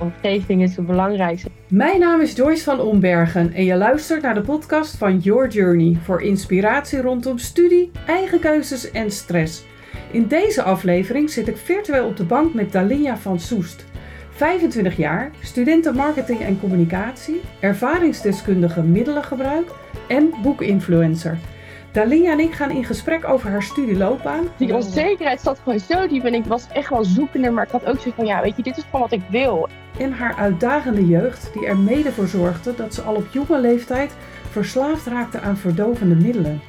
Omgeving is het belangrijkste. Mijn naam is Joyce van Ombergen en je luistert naar de podcast van Your Journey voor inspiratie rondom studie, eigen keuzes en stress. In deze aflevering zit ik virtueel op de bank met Dalia van Soest. 25 jaar, studenten marketing en communicatie, ervaringsdeskundige middelengebruik en boekinfluencer. Dalia en ik gaan in gesprek over haar studieloopbaan. Die onzekerheid zat gewoon zo diep en ik was echt wel zoekende, maar ik had ook zoiets van, ja, weet je, dit is gewoon wat ik wil. En haar uitdagende jeugd, die er mede voor zorgde dat ze al op jonge leeftijd verslaafd raakte aan verdovende middelen.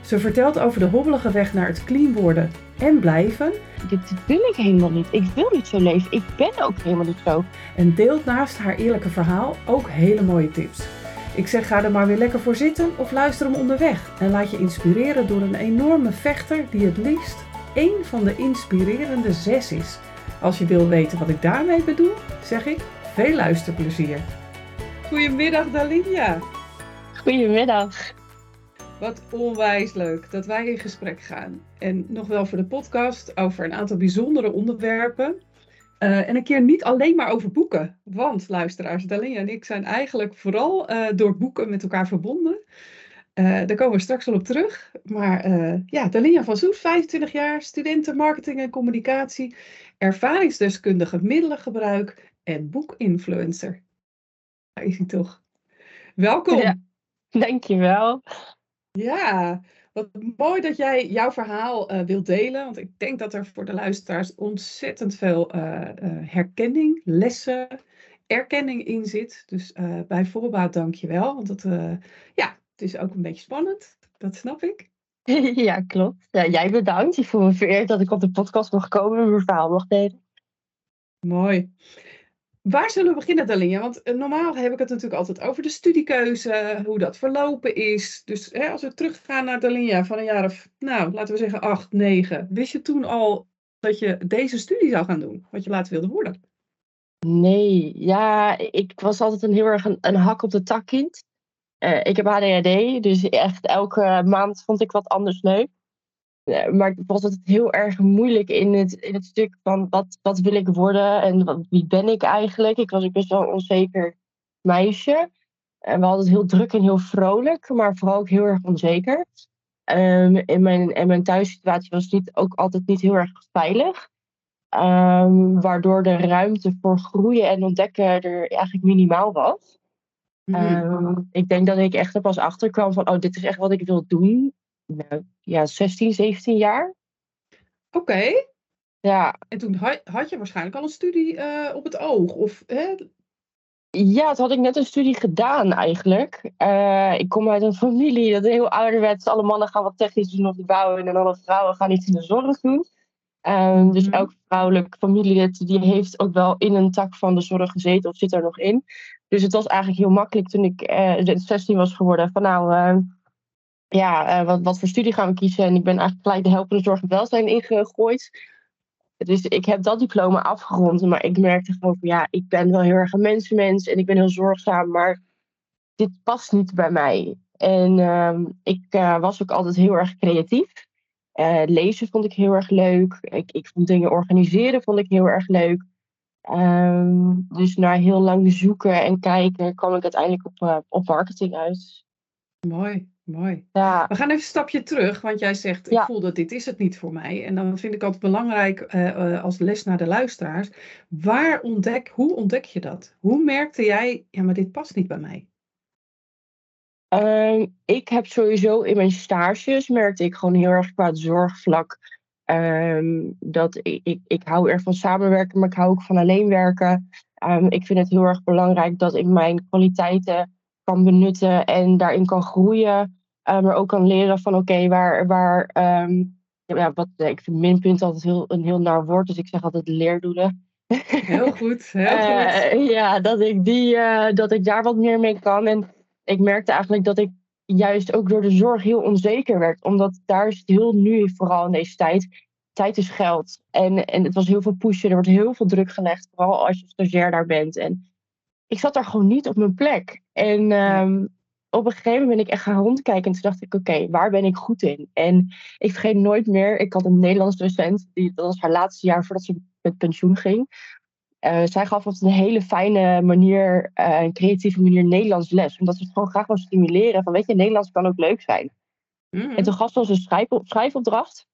Ze vertelt over de hobbelige weg naar het clean worden en blijven. Dit wil ik helemaal niet. Ik wil niet zo leven. Ik ben ook helemaal niet zo. En deelt naast haar eerlijke verhaal ook hele mooie tips. Ik zeg ga er maar weer lekker voor zitten of luister hem onderweg. En laat je inspireren door een enorme vechter die het liefst één van de inspirerende zes is. Als je wil weten wat ik daarmee bedoel, zeg ik veel luisterplezier. Goedemiddag Dalia. Goedemiddag. Wat onwijs leuk dat wij in gesprek gaan. En nog wel voor de podcast over een aantal bijzondere onderwerpen. Uh, en een keer niet alleen maar over boeken. Want luisteraars, Dalia en ik zijn eigenlijk vooral uh, door boeken met elkaar verbonden. Uh, daar komen we straks al op terug. Maar ja, Dalia van Soes, 25 jaar, studenten marketing en communicatie, ervaringsdeskundige middelengebruik en boekinfluencer. Daar is hij toch. Welkom. Ja, dankjewel. Ja, wat mooi dat jij jouw verhaal uh, wilt delen. Want ik denk dat er voor de luisteraars ontzettend veel uh, uh, herkenning, lessen, erkenning in zit. Dus bij voorbaat dank je wel. Want dat, ja, het is ook een beetje spannend. Dat snap ik. Ja, klopt. Ja, jij bedankt. Ik voel me vereerd dat ik op de podcast mag komen en mijn verhaal mag delen. Mooi. Waar zullen we beginnen, Dalinja? Want eh, normaal heb ik het natuurlijk altijd over de studiekeuze, hoe dat verlopen is. Dus hè, als we teruggaan naar Dalinja van een jaar of, nou, laten we zeggen acht, negen. Wist je toen al dat je deze studie zou gaan doen, wat je later wilde worden? Nee, ja, ik was altijd een heel erg een, hak op de tak kind. Uh, ik heb ADHD, dus echt elke maand vond ik wat anders leuk. Eh, maar ik was het heel erg moeilijk in het, in het stuk van wat, wat wil ik worden en wat, wie ben ik eigenlijk. Ik was ook best wel een onzeker meisje. En we hadden het heel druk en heel vrolijk, maar vooral ook heel erg onzeker. Um, in, mijn, in mijn thuissituatie was ook altijd niet heel erg veilig. Um, waardoor de ruimte voor groeien en ontdekken er eigenlijk minimaal was. Um, ik denk dat ik echt er pas achter kwam van, oh, dit is echt wat ik wil doen nou, ja, 16, 17 jaar. Oké. Ja. En toen had, je waarschijnlijk al een studie uh, op het oog? Of, hè? Ja, toen had ik net een studie gedaan eigenlijk. Uh, ik kom uit een familie dat heel ouderwets. Alle mannen gaan wat technisch doen of de bouwen en alle vrouwen gaan iets in de zorg doen. Um, dus mhm. elk vrouwelijk familielid die heeft ook wel in een tak van de zorg gezeten of zit er nog in. Dus het was eigenlijk heel makkelijk toen ik uh, 16 was geworden. Van nou, ja, uh, wat, wat voor studie gaan we kiezen? En ik ben eigenlijk gelijk de helpende zorg en welzijn ingegooid. Dus ik heb dat diploma afgerond. Maar ik merkte gewoon van ja, ik ben wel heel erg een mensenmens en ik ben heel zorgzaam. Maar dit past niet bij mij. En uh, ik uh, was ook altijd heel erg creatief. Uh, lezen vond ik heel erg leuk. Ik, ik vond dingen organiseren vond ik heel erg leuk. Um, dus na heel lang zoeken en kijken kwam ik uiteindelijk op, op marketing uit. Mooi. Mooi. Ja. We gaan even een stapje terug, want jij zegt, ik voel dat dit is het niet voor mij. En dan vind ik altijd belangrijk uh, als les naar de luisteraars. Waar ontdek, hoe ontdek je dat? Hoe merkte jij, ja, maar dit past niet bij mij? Uh, ik heb sowieso in mijn stages, merkte ik gewoon heel erg qua het zorgvlak. Uh, dat ik, ik, ik hou erg van samenwerken, maar ik hou ook van alleen werken. Um, ik vind het heel erg belangrijk dat ik mijn kwaliteiten kan benutten en daarin kan groeien. Maar ook kan leren van oké, waar, waar um, ja, wat, ik vind minpunt altijd heel, een heel naar woord, dus ik zeg altijd leerdoelen. Heel goed, heel goed. Uh, ja, dat ik, die, uh, dat ik daar wat meer mee kan. En ik merkte eigenlijk dat ik juist ook door de zorg heel onzeker werd. Omdat daar is het heel nu, vooral in deze tijd, tijd is geld. En, en het was heel veel pushen, er wordt heel veel druk gelegd, vooral als je stagiair daar bent. En ik zat daar gewoon niet op mijn plek. En um, op een gegeven moment ben ik echt gaan rondkijken en toen dacht ik, oké, waar ben ik goed in? En ik vergeet nooit meer, ik had een Nederlands docent, die, dat was haar laatste jaar voordat ze met pensioen ging. eh, zij gaf op een hele fijne manier, uh, een creatieve manier Nederlands les. Omdat ze het gewoon graag wil stimuleren. Van weet je, Nederlands kan ook leuk zijn. En toen gaf ze ons een schrijf- schrijfopdracht.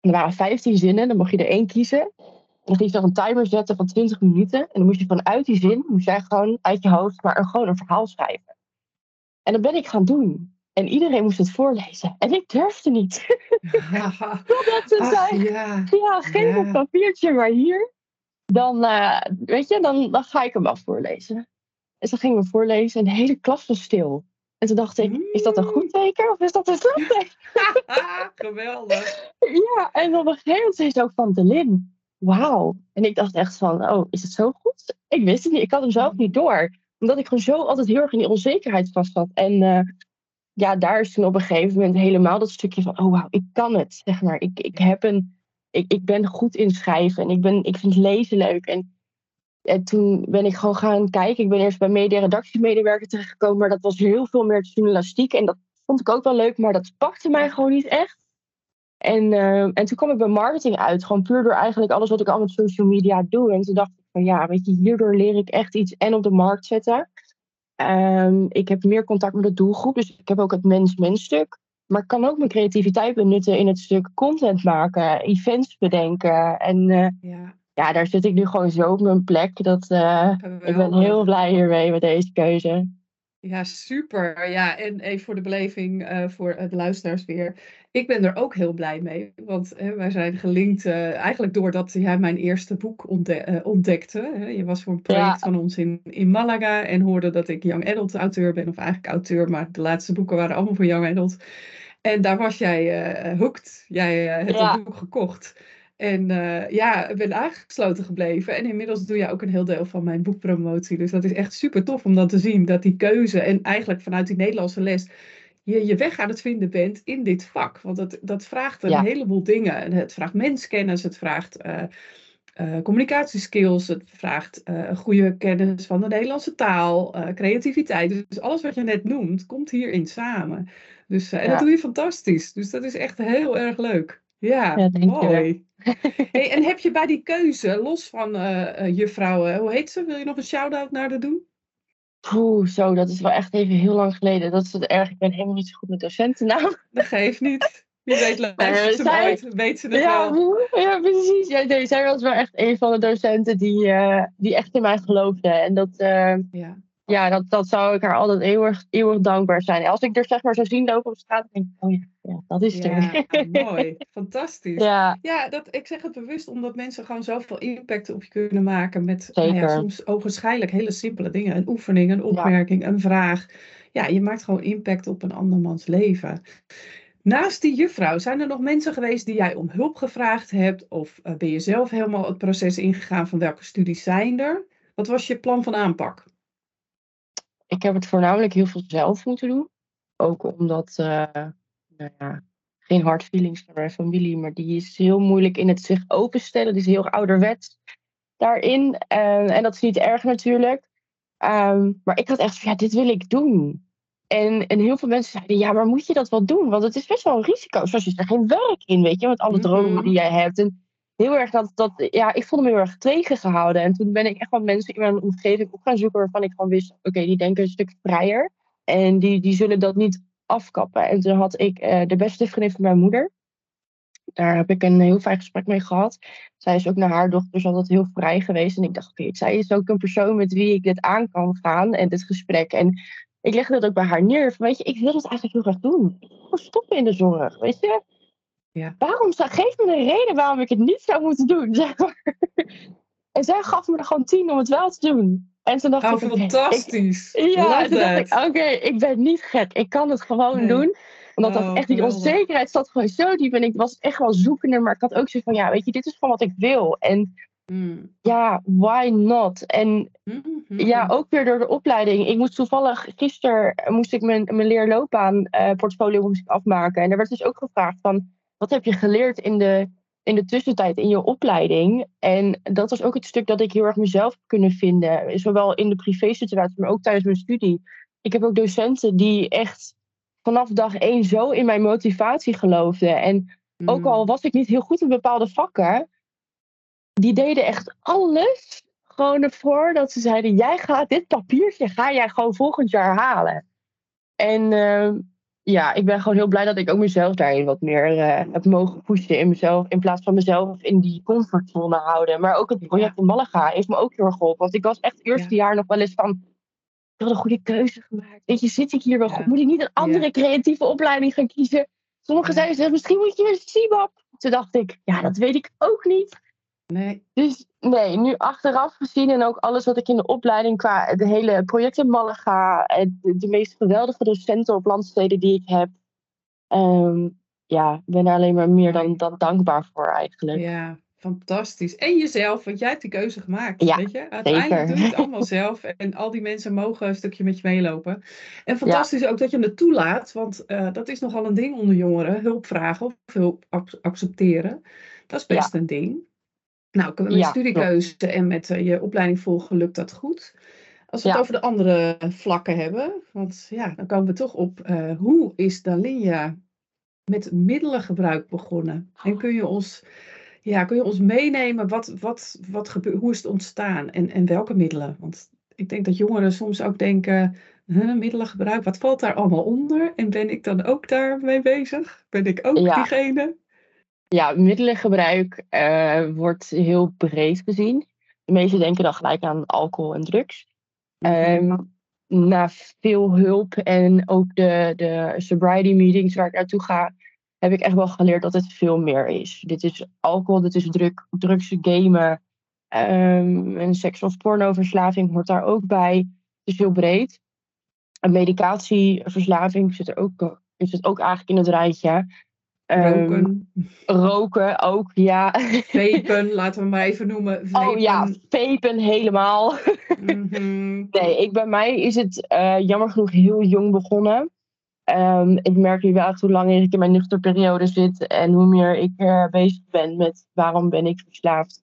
En er waren 15 zinnen, dan mocht je er één kiezen. En dan ging je nog een timer zetten van 20 minuten. En dan moest je vanuit die zin, moest jij gewoon uit je hoofd, maar een, gewoon een verhaal schrijven. En dat ben ik gaan doen. En iedereen moest het voorlezen. En ik durfde niet. Ja. Totdat ze Ach, zei, ja. ja, geef Ja. een papiertje maar hier. Dan, eh, weet je, dan, dan ga ik hem wel voorlezen. En ze gingen we voorlezen en de hele klas was stil. En toen dacht ik, is dat een goed teken of is dat een slecht teken? Geweldig. Ja, en op een gegeven moment zei ze ook van de Lin. Wauw. En ik dacht echt van, oh, is het zo goed? Ik wist het niet. Ik had hem zelf niet door. Omdat ik gewoon zo altijd heel erg in die onzekerheid vast zat. En eh, ja, daar is toen op een gegeven moment helemaal dat stukje van, oh wauw, ik kan het. Zeg maar, ik, ik, heb een, ik, ik ben goed in schrijven. En ik, ben, ik vind lezen leuk. En, en toen ben ik gewoon gaan kijken. Ik ben eerst bij media-redactiemedewerker terechtgekomen. Maar dat was heel veel meer journalistiek. En dat vond ik ook wel leuk. Maar dat pakte mij gewoon niet echt. En, eh, en toen kwam ik bij marketing uit. Gewoon puur door eigenlijk alles wat ik al met social media doe. En toen dacht van ja, weet je, hierdoor leer ik echt iets en op de markt zetten. Ehm, ik heb meer contact met de doelgroep. Dus ik heb ook het mens-mens stuk. Maar ik kan ook mijn creativiteit benutten in het stuk content maken, events bedenken. En eh, Ja, ja, daar zit ik nu gewoon zo op mijn plek. Dat, eh, ik ben heel blij hiermee met deze keuze. Ja, super. Ja, en even voor de beleving eh, voor de luisteraars weer. Ik ben er ook heel blij mee, want hè, wij zijn gelinkt eh, eigenlijk doordat jij mijn eerste boek ontde- eh, ontdekte. Hè. Je was voor een project Ja. van ons in, in Malaga en hoorde dat ik young adult auteur ben, of eigenlijk auteur, maar de laatste boeken waren allemaal voor young adult. En daar was jij eh hooked. Jij hebt Ja. dat boek gekocht. En ja, ben aangesloten gebleven. En inmiddels doe jij ook een heel deel van mijn boekpromotie. Dus dat is echt super tof om dan te zien dat die keuze en eigenlijk vanuit die Nederlandse les je je weg aan het vinden bent in dit vak. Want dat, dat vraagt een Ja. heleboel dingen. En Het vraagt menskennis, het vraagt eh, eh, communicatieskills, het vraagt eh, goede kennis van de Nederlandse taal, creativiteit. Dus alles wat je net noemt, komt hierin samen. Dus, en dat doe je fantastisch. Dus dat is echt heel erg leuk. Ja, Ja, mooi. Hey, en heb je bij die keuze, los van juffrouw, hoe heet ze? Wil je nog een shout-out naar haar doen? Poeh, zo, dat is wel echt even heel lang geleden. Dat is het erg. Ik ben helemaal niet zo goed met docentennaam. Dat geeft niet. Wie weet luistert ze zij- weet ze het Ja, wel. ja, precies. Ja, nee, zij was wel echt een van de docenten die, eh, die echt in mij geloofde. En dat, eh, Ja. Ja, dat, dat zou ik haar altijd eeuwig, eeuwig dankbaar zijn. Als ik er zeg maar zo zien lopen op straat, denk ik, oh ja, ja dat is het Ja, er. mooi. Fantastisch. ja, Ja, dat, ik zeg het bewust omdat mensen gewoon zoveel impact op je kunnen maken met nou soms ogenschijnlijk hele simpele dingen. Een oefening, een opmerking, een vraag. Ja, je maakt gewoon impact op een andermans leven. Naast die juffrouw, zijn er nog mensen geweest die jij om hulp gevraagd hebt? Of eh, ben je zelf helemaal het proces ingegaan van welke studies zijn er? Wat was je plan van aanpak? Ik heb het voornamelijk heel veel zelf moeten doen. Ook omdat, eh, nou ja, geen hard feelings naar mijn familie, maar die is heel moeilijk in het zich openstellen. Die is heel ouderwets daarin. Eh, en dat is niet erg natuurlijk. Ehm, maar ik had echt van, ja, dit wil ik doen. En, en heel veel mensen zeiden, ja, maar moet je dat wel doen? Want het is best wel een risico. Zoals je er geen werk in, weet je, met alle dromen die jij hebt. En heel erg dat, dat, ja, ik vond hem heel erg tegengehouden. En toen ben ik echt wat mensen in mijn omgeving op gaan zoeken waarvan ik gewoon wist, oké, die denken een stuk vrijer. En die, die zullen dat niet afkappen. En toen had ik eh, de beste vriendin van mijn moeder. Daar heb ik een heel fijn gesprek mee gehad. Zij is ook naar haar dochters altijd heel vrij geweest. En ik dacht, oké, zij is ook een persoon met wie ik dit aan kan gaan. En dit gesprek. En ik legde dat ook bij haar neer. Weet je, ik wil het eigenlijk heel graag doen. Wil stoppen in de zorg, weet je. Ja. Waarom, geef me een reden waarom ik het niet zou moeten doen, zeg maar. En zij gaf me er gewoon tien om het wel te doen. En toen dacht Oh, ik, fantastisch. ja, Love toen dacht that. ik, oké, ik ben niet gek. Ik kan het gewoon Nee. doen. Omdat dat Oh, echt, die onzekerheid zat gewoon zo diep. En ik was echt wel zoekende. Maar ik had ook zoiets van, ja, weet je, dit is gewoon wat ik wil. En Mm. ja, why not? En Mhm. ja, ook weer door de opleiding. Ik moest toevallig, gisteren moest ik mijn, mijn leerloopbaan eh, portfolio moest ik afmaken. En daar werd dus ook gevraagd van, wat heb je geleerd in de, in de tussentijd in je opleiding? En dat was ook het stuk dat ik heel erg mezelf heb kunnen vinden. Zowel in de privésituatie, maar ook tijdens mijn studie. Ik heb ook docenten die echt vanaf dag één zo in mijn motivatie geloofden. En ook Mm. al was ik niet heel goed in bepaalde vakken, die deden echt alles gewoon ervoor dat ze zeiden: jij gaat dit papiertje ga jij gewoon volgend jaar halen. En ehm, ja, ik ben gewoon heel blij dat ik ook mezelf daarin wat meer uh, heb mogen pushen in mezelf. In plaats van mezelf in die comfortzone houden. Maar ook het project in Malaga heeft me ook heel erg geholpen. Want ik was echt het eerste jaar nog wel eens van. Ik had een goede keuze gemaakt. Weet je, zit ik hier wel goed? Moet ik niet een andere creatieve opleiding gaan kiezen? Sommigen zeiden, misschien moet je een CIBAP. Toen dacht ik, ja, dat weet ik ook niet. Nee. Dus nee, nu achteraf gezien en ook alles wat ik in de opleiding qua de hele project in Malaga, de, de meest geweldige docenten op landsteden die ik heb, um, ja, ben er alleen maar meer dan, dan dankbaar voor eigenlijk. Ja, fantastisch. En jezelf, want jij hebt die keuze gemaakt. Ja, weet je? Uiteindelijk doe je het allemaal zelf en al die mensen mogen een stukje met je meelopen. En fantastisch ook dat je het toelaat, want uh, dat is nogal een ding onder jongeren, hulp vragen of hulp accepteren. Dat is best een ding. Nou, met ja, studiekeuze klopt. en met uh, je opleiding volgen lukt dat goed. Als we ja. het over de andere vlakken hebben, want ja, dan komen we toch op uh, hoe is Dalinja met middelengebruik begonnen? En kun je ons, ja, kun je ons meenemen, wat, wat, wat gebeurt, hoe is het ontstaan en, en welke middelen? Want ik denk dat jongeren soms ook denken, huh, middelengebruik, wat valt daar allemaal onder? En ben ik dan ook daarmee bezig? Ben ik ook ja. diegene? Ja, middelengebruik uh, wordt heel breed gezien. De meesten denken dan gelijk aan alcohol en drugs. Um, na veel hulp en ook de, de sobriety meetings waar ik naartoe ga, heb ik echt wel geleerd dat het veel meer is. Dit is alcohol, dit is druk, drugs, gamen. Um, en seks- of pornoverslaving hoort daar ook bij. Het is heel breed. En medicatieverslaving zit er ook, is het ook eigenlijk in het rijtje. Roken. Um, roken ook, ja. Vapen, laten we maar even noemen. Vapen. Oh ja, vapen helemaal. Mm -hmm. nee, ik, bij mij is het uh, jammer genoeg heel jong begonnen. Um, ik merk nu wel echt hoe langer ik in mijn nuchterperiode zit en hoe meer ik uh, bezig ben met waarom ben ik verslaafd.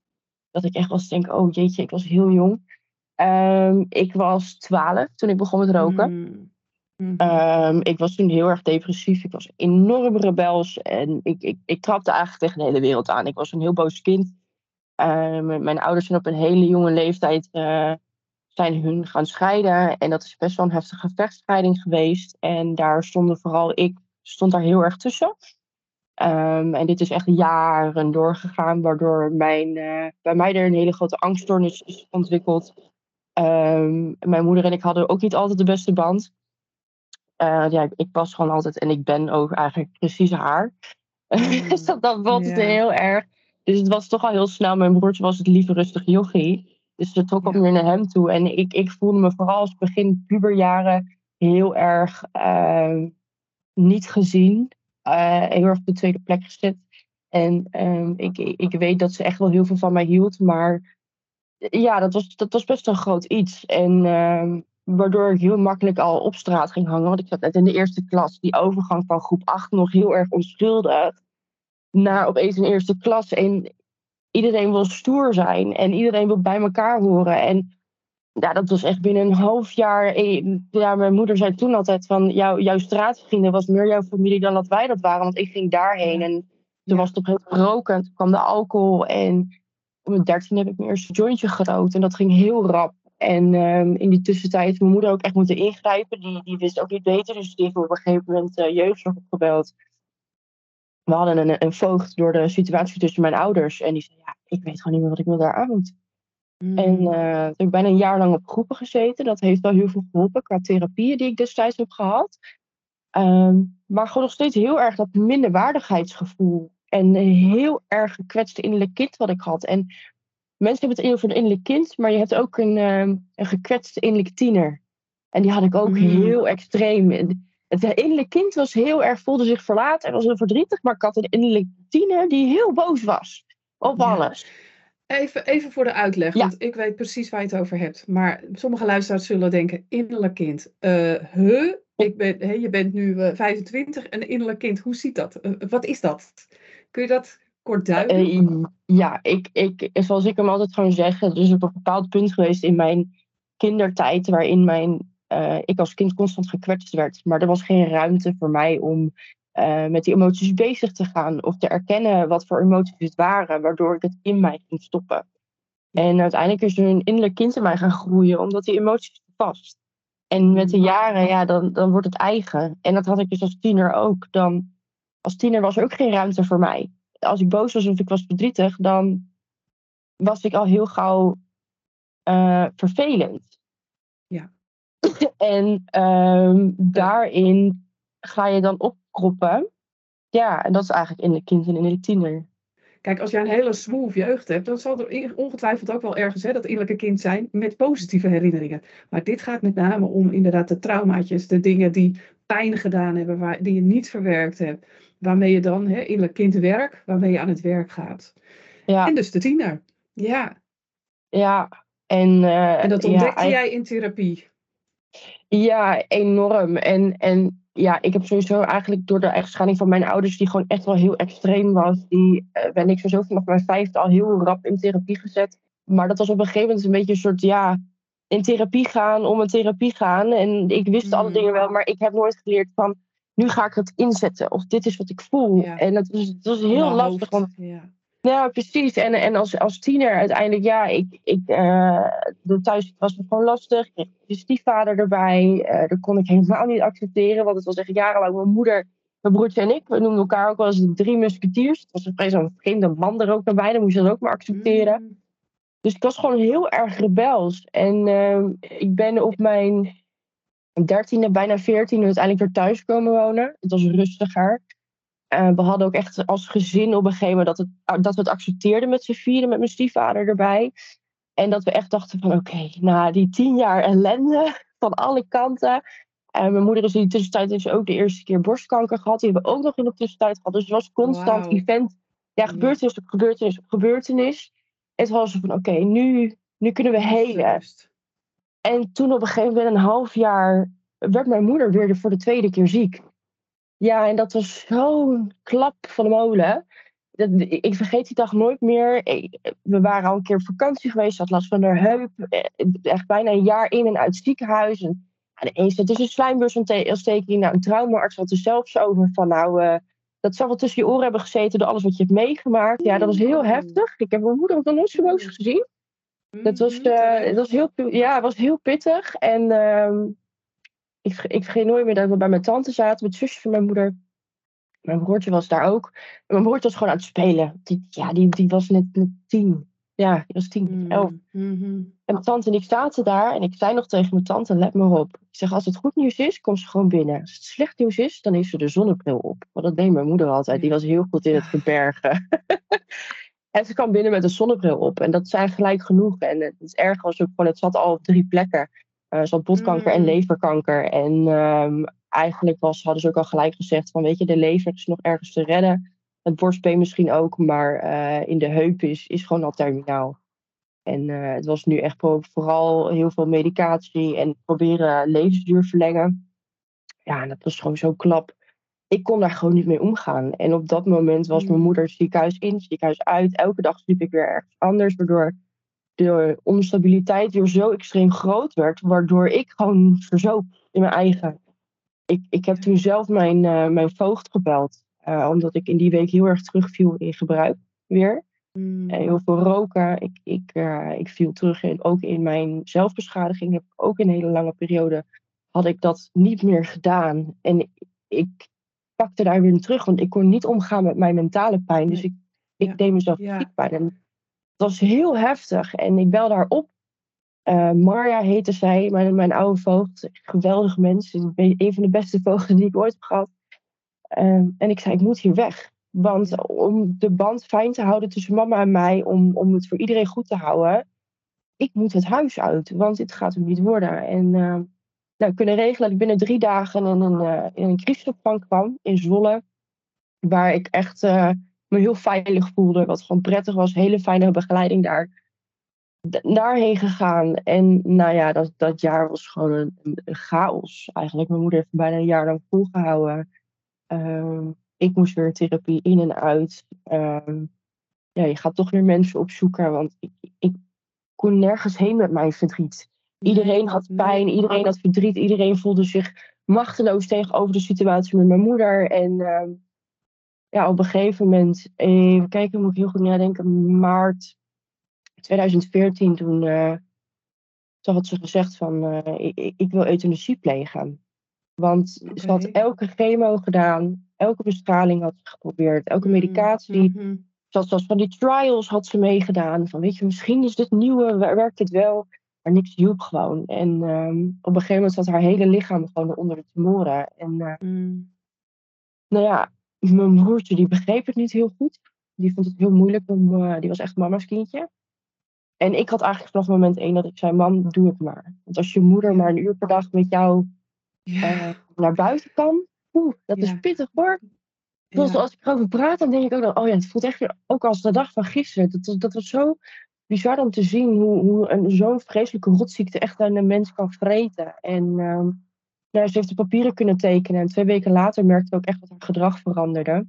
Dat ik echt wel eens denk, oh jeetje, ik was heel jong. Um, ik was twaalf toen ik begon met roken. Mm. Mm -hmm. ik was toen heel erg depressief. Ik was enorm rebels. En ik, ik, ik trapte eigenlijk tegen de hele wereld aan. Ik was een heel boos kind. Um, mijn ouders zijn op een hele jonge leeftijd uh, zijn hun gaan scheiden. En dat is best wel een heftige vechtscheiding geweest. En daar stonden vooral ik stond daar heel erg tussen. Um, en dit is echt jaren doorgegaan, waardoor mijn, uh, bij mij er een hele grote angststoornis is ontwikkeld. mijn moeder en ik hadden ook niet altijd de beste band. Uh, ja, ik pas gewoon altijd en ik ben ook eigenlijk precies haar. Mm. dus dat, dat was yeah. heel erg. Dus het was toch al heel snel. Mijn broertje was het lieve rustig jochie. Dus ze trok ook meer naar hem toe. En ik, ik voelde me vooral als begin puberjaren heel erg uh, niet gezien. Uh, heel erg op de tweede plek gezet. En um, ik, ik weet dat ze echt wel heel veel van mij hield. Maar ja, dat was, dat was best een groot iets. En uh, Waardoor ik heel makkelijk al op straat ging hangen. Want ik zat net in de eerste klas. Die overgang van groep 8 nog heel erg onschuldig. Naar opeens een eerste klas. En iedereen wil stoer zijn. En iedereen wil bij elkaar horen. En ja, dat was echt binnen een half jaar. Ja, mijn moeder zei toen altijd van... Jou, jouw straatvrienden was meer jouw familie dan dat wij dat waren. Want ik ging daarheen. En toen was het op het roken. Toen kwam de alcohol. En op mijn dertien heb ik mijn eerste jointje gerookt. En dat ging heel rap. En um, in die tussentijd heeft mijn moeder ook echt moeten ingrijpen. Die, die wist ook niet beter, dus die heeft op een gegeven moment uh, jeugdzorg opgebeld. We hadden een, een voogd door de situatie tussen mijn ouders. En die zei, ja, ik weet gewoon niet meer wat ik me daar aan moet. Mm. En uh, heb ik bijna een jaar lang op groepen gezeten. Dat heeft wel heel veel geholpen qua therapieën die ik destijds heb gehad. Um, maar gewoon nog steeds heel erg dat minderwaardigheidsgevoel. En een heel erg gekwetste innerlijk kind wat ik had. En mensen hebben het over een innerlijk kind, maar je hebt ook een, um, een gekwetste innerlijke tiener. En die had ik ook mm. heel extreem. Het innerlijk kind was heel erg, voelde zich verlaten en was heel verdrietig, maar ik had een innerlijke tiener die heel boos was op alles. Even, even voor de uitleg, ja. want ik weet precies waar je het over hebt. Maar sommige luisteraars zullen denken, innerlijk kind. Uh, huh? Ik ben, je bent nu uh, 25, een innerlijk kind, hoe ziet dat? Uh, wat is dat? Kun je dat kort Uh, ja, ik, ik, zoals ik hem altijd gewoon zeg, er is op een bepaald punt geweest in mijn kindertijd waarin mijn, uh, ik als kind constant gekwetst werd. Maar er was geen ruimte voor mij om uh, met die emoties bezig te gaan of te erkennen wat voor emoties het waren, waardoor ik het in mij ging stoppen. En uiteindelijk is er een innerlijk kind in mij gaan groeien, omdat die emoties vast. En met de jaren, ja, dan, dan wordt het eigen. En dat had ik dus als tiener ook. Dan, als tiener was er ook geen ruimte voor mij. Als ik boos was of ik was verdrietig, dan was ik al heel gauw uh, vervelend. Ja. en um, daarin ga je dan opkroppen. Ja, en dat is eigenlijk in de kind en in de tiener. Kijk, als jij een hele smooth jeugd hebt, dan zal er ongetwijfeld ook wel ergens hè, dat innerlijke kind zijn met positieve herinneringen. Maar dit gaat met name om inderdaad de traumaatjes, de dingen die pijn gedaan hebben, waar, die je niet verwerkt hebt. Waarmee je dan, hè, innerlijk kindwerk, waarmee je aan het werk gaat. Ja. En dus de tiener. Ja. Ja. En, uh, en dat ontdekte jij in therapie? Ja, enorm. En, en ja, ik heb sowieso eigenlijk door de echtscheiding van mijn ouders, die gewoon echt wel heel extreem was, die uh, ben ik sowieso vanaf mijn vijfde al heel rap in therapie gezet. Maar dat was op een gegeven moment een beetje een soort, ja, in therapie gaan om een therapie gaan. En ik wist alle dingen wel, maar ik heb nooit geleerd van, nu ga ik het inzetten. Of dit is wat ik voel. En dat was, dat heel lastig. Want, ja. Ja, precies. En, en als, als tiener uiteindelijk, ja, ik, ik, uh, de thuis was het gewoon lastig. Ik kreeg de stiefvader erbij. Uh, dat kon ik helemaal niet accepteren. Want het was echt jarenlang mijn moeder, mijn broertje en ik. We noemden elkaar ook wel eens de drie musketiers. Het was een zo'n vreemde man er ook naar bij. Dan moest je dat ook maar accepteren. Mm. Dus ik was gewoon heel erg rebels. En uh, ik ben op mijn dertiende, bijna veertiende uiteindelijk weer thuis komen wonen. Het was rustiger. Uh, we hadden ook echt als gezin op een gegeven moment dat, het, dat we het accepteerden met z'n vieren, met mijn stiefvader erbij. En dat we echt dachten van oké, okay, na die tien jaar ellende van alle kanten. En mijn moeder is in de tussentijd dus ook de eerste keer borstkanker gehad. Die hebben we ook nog in de tussentijd gehad. Dus het was constant wow. event. Ja, gebeurtenis op gebeurtenis op gebeurtenis. En het was van oké, okay, nu, nu kunnen we helen. En toen op een gegeven moment, een half jaar, werd mijn moeder weer voor de tweede keer ziek. Ja, en dat was zo'n klap van de molen. Dat, ik vergeet die dag nooit meer. We waren al een keer op vakantie geweest, had last van haar heup. Eh, echt bijna een jaar in en uit het ziekenhuis. En, en eens, het is een slijmbeursontsteking. Nou, een traumaarts had er zelfs over van, nou, uh, dat zou wel tussen je oren hebben gezeten door alles wat je hebt meegemaakt. Ja, dat was heel heftig. Ik heb mijn moeder ook nog nooit zo boos gezien. Dat was, uh, dat was, heel, ja, het was heel pittig. En uh, ik, ik vergeet nooit meer dat we bij mijn tante zaten, met zusje van mijn moeder. Mijn broertje was daar ook. En mijn broertje was gewoon aan het spelen. Die, ja, die, die was net, net tien. Ja, die was tien, mm, elf. Mm -hmm. En mijn tante en ik zaten daar. En ik zei nog tegen mijn tante, let maar op. Ik zeg, als het goed nieuws is, kom ze gewoon binnen. Als het slecht nieuws is, dan heeft ze de zonnebril op. Want dat deed mijn moeder altijd. Die was heel goed in het verbergen. En ze kwam binnen met een zonnebril op. En dat zijn gelijk genoeg. En het is erg als ook gewoon, het zat al op drie plekken. Uh, zoals botkanker en mm. leverkanker. En um, eigenlijk was, hadden ze ook al gelijk gezegd van weet je, de lever is nog ergens te redden. Het borstbeen misschien ook, maar uh, in de heup is, is gewoon al terminaal. En uh, het was nu echt vooral heel veel medicatie en proberen levensduur verlengen. Ja, en dat was gewoon zo klap. Ik kon daar gewoon niet mee omgaan. En op dat moment was mijn mm. moeder ziekenhuis in, ziekenhuis uit. Elke dag sliep ik weer ergens anders, waardoor de onstabiliteit weer zo extreem groot werd, waardoor ik gewoon verzoop in mijn eigen. Ik, ik heb toen zelf mijn, uh, mijn voogd gebeld, uh, omdat ik in die week heel erg terugviel in gebruik weer. Mm. Uh, heel veel roken. Ik, ik, ik viel terug in, ook in mijn zelfbeschadiging. Heb ik ook in een hele lange periode had ik dat niet meer gedaan. En ik pakte daar weer terug, want ik kon niet omgaan met mijn mentale pijn. Dus ik, ik deed mezelf ja. pijn. En het was heel heftig. En ik bel daar op. Uh, Marja heette zij, mijn, mijn oude voogd. Geweldig mens. Een van de beste voogden die ik ooit heb gehad. Uh, en ik zei, ik moet hier weg. Want om de band fijn te houden tussen mama en mij, om, om het voor iedereen goed te houden, ik moet het huis uit, want dit gaat hem niet worden. En uh, nou, kunnen regelen dat ik binnen drie dagen in een, in een crisisopvang kwam in Zwolle, waar ik echt me heel veilig voelde. Wat gewoon prettig was. Hele fijne begeleiding daar. Daarheen gegaan. En nou ja, dat, dat jaar was gewoon een, chaos eigenlijk. Mijn moeder heeft bijna een jaar lang volgehouden. Um, ik moest weer therapie in en uit. Um, ja, je gaat toch weer mensen opzoeken. Want ik, ik kon nergens heen met mijn verdriet. Iedereen had pijn, iedereen had verdriet, iedereen voelde zich machteloos tegenover de situatie met mijn moeder. En um, ja, op een gegeven moment, even kijken, moet ik heel goed nadenken, maart 2014 toen, uh, toen had ze gezegd van uh, ik, ik, wil euthanasie plegen. Want okay. ze had elke chemo gedaan, elke bestraling had ze geprobeerd, elke medicatie. Mm -hmm. Zelfs van die trials had ze meegedaan. Van weet je, misschien is dit nieuwe, werkt het wel. Maar niks hielp gewoon. En um, op een gegeven moment zat haar hele lichaam gewoon onder de tumoren. En uh, mm. nou ja, mijn broertje die begreep het niet heel goed. Die vond het heel moeilijk om, uh, die was echt mama's kindje. En ik had eigenlijk vanaf moment één dat ik zei, mam, doe het maar. Want als je moeder maar een uur per dag met jou uh, naar buiten kan, oeh, dat is pittig hoor. Dus als ik erover praat, dan denk ik ook dat, oh ja, het voelt echt weer, ook als de dag van gisteren. Dat, dat was zo bizar om te zien hoe, hoe een, zo'n vreselijke rotziekte echt aan een mens kan vreten. En nou, ze heeft de papieren kunnen tekenen. En twee weken later merkte ik ook echt dat haar gedrag veranderde.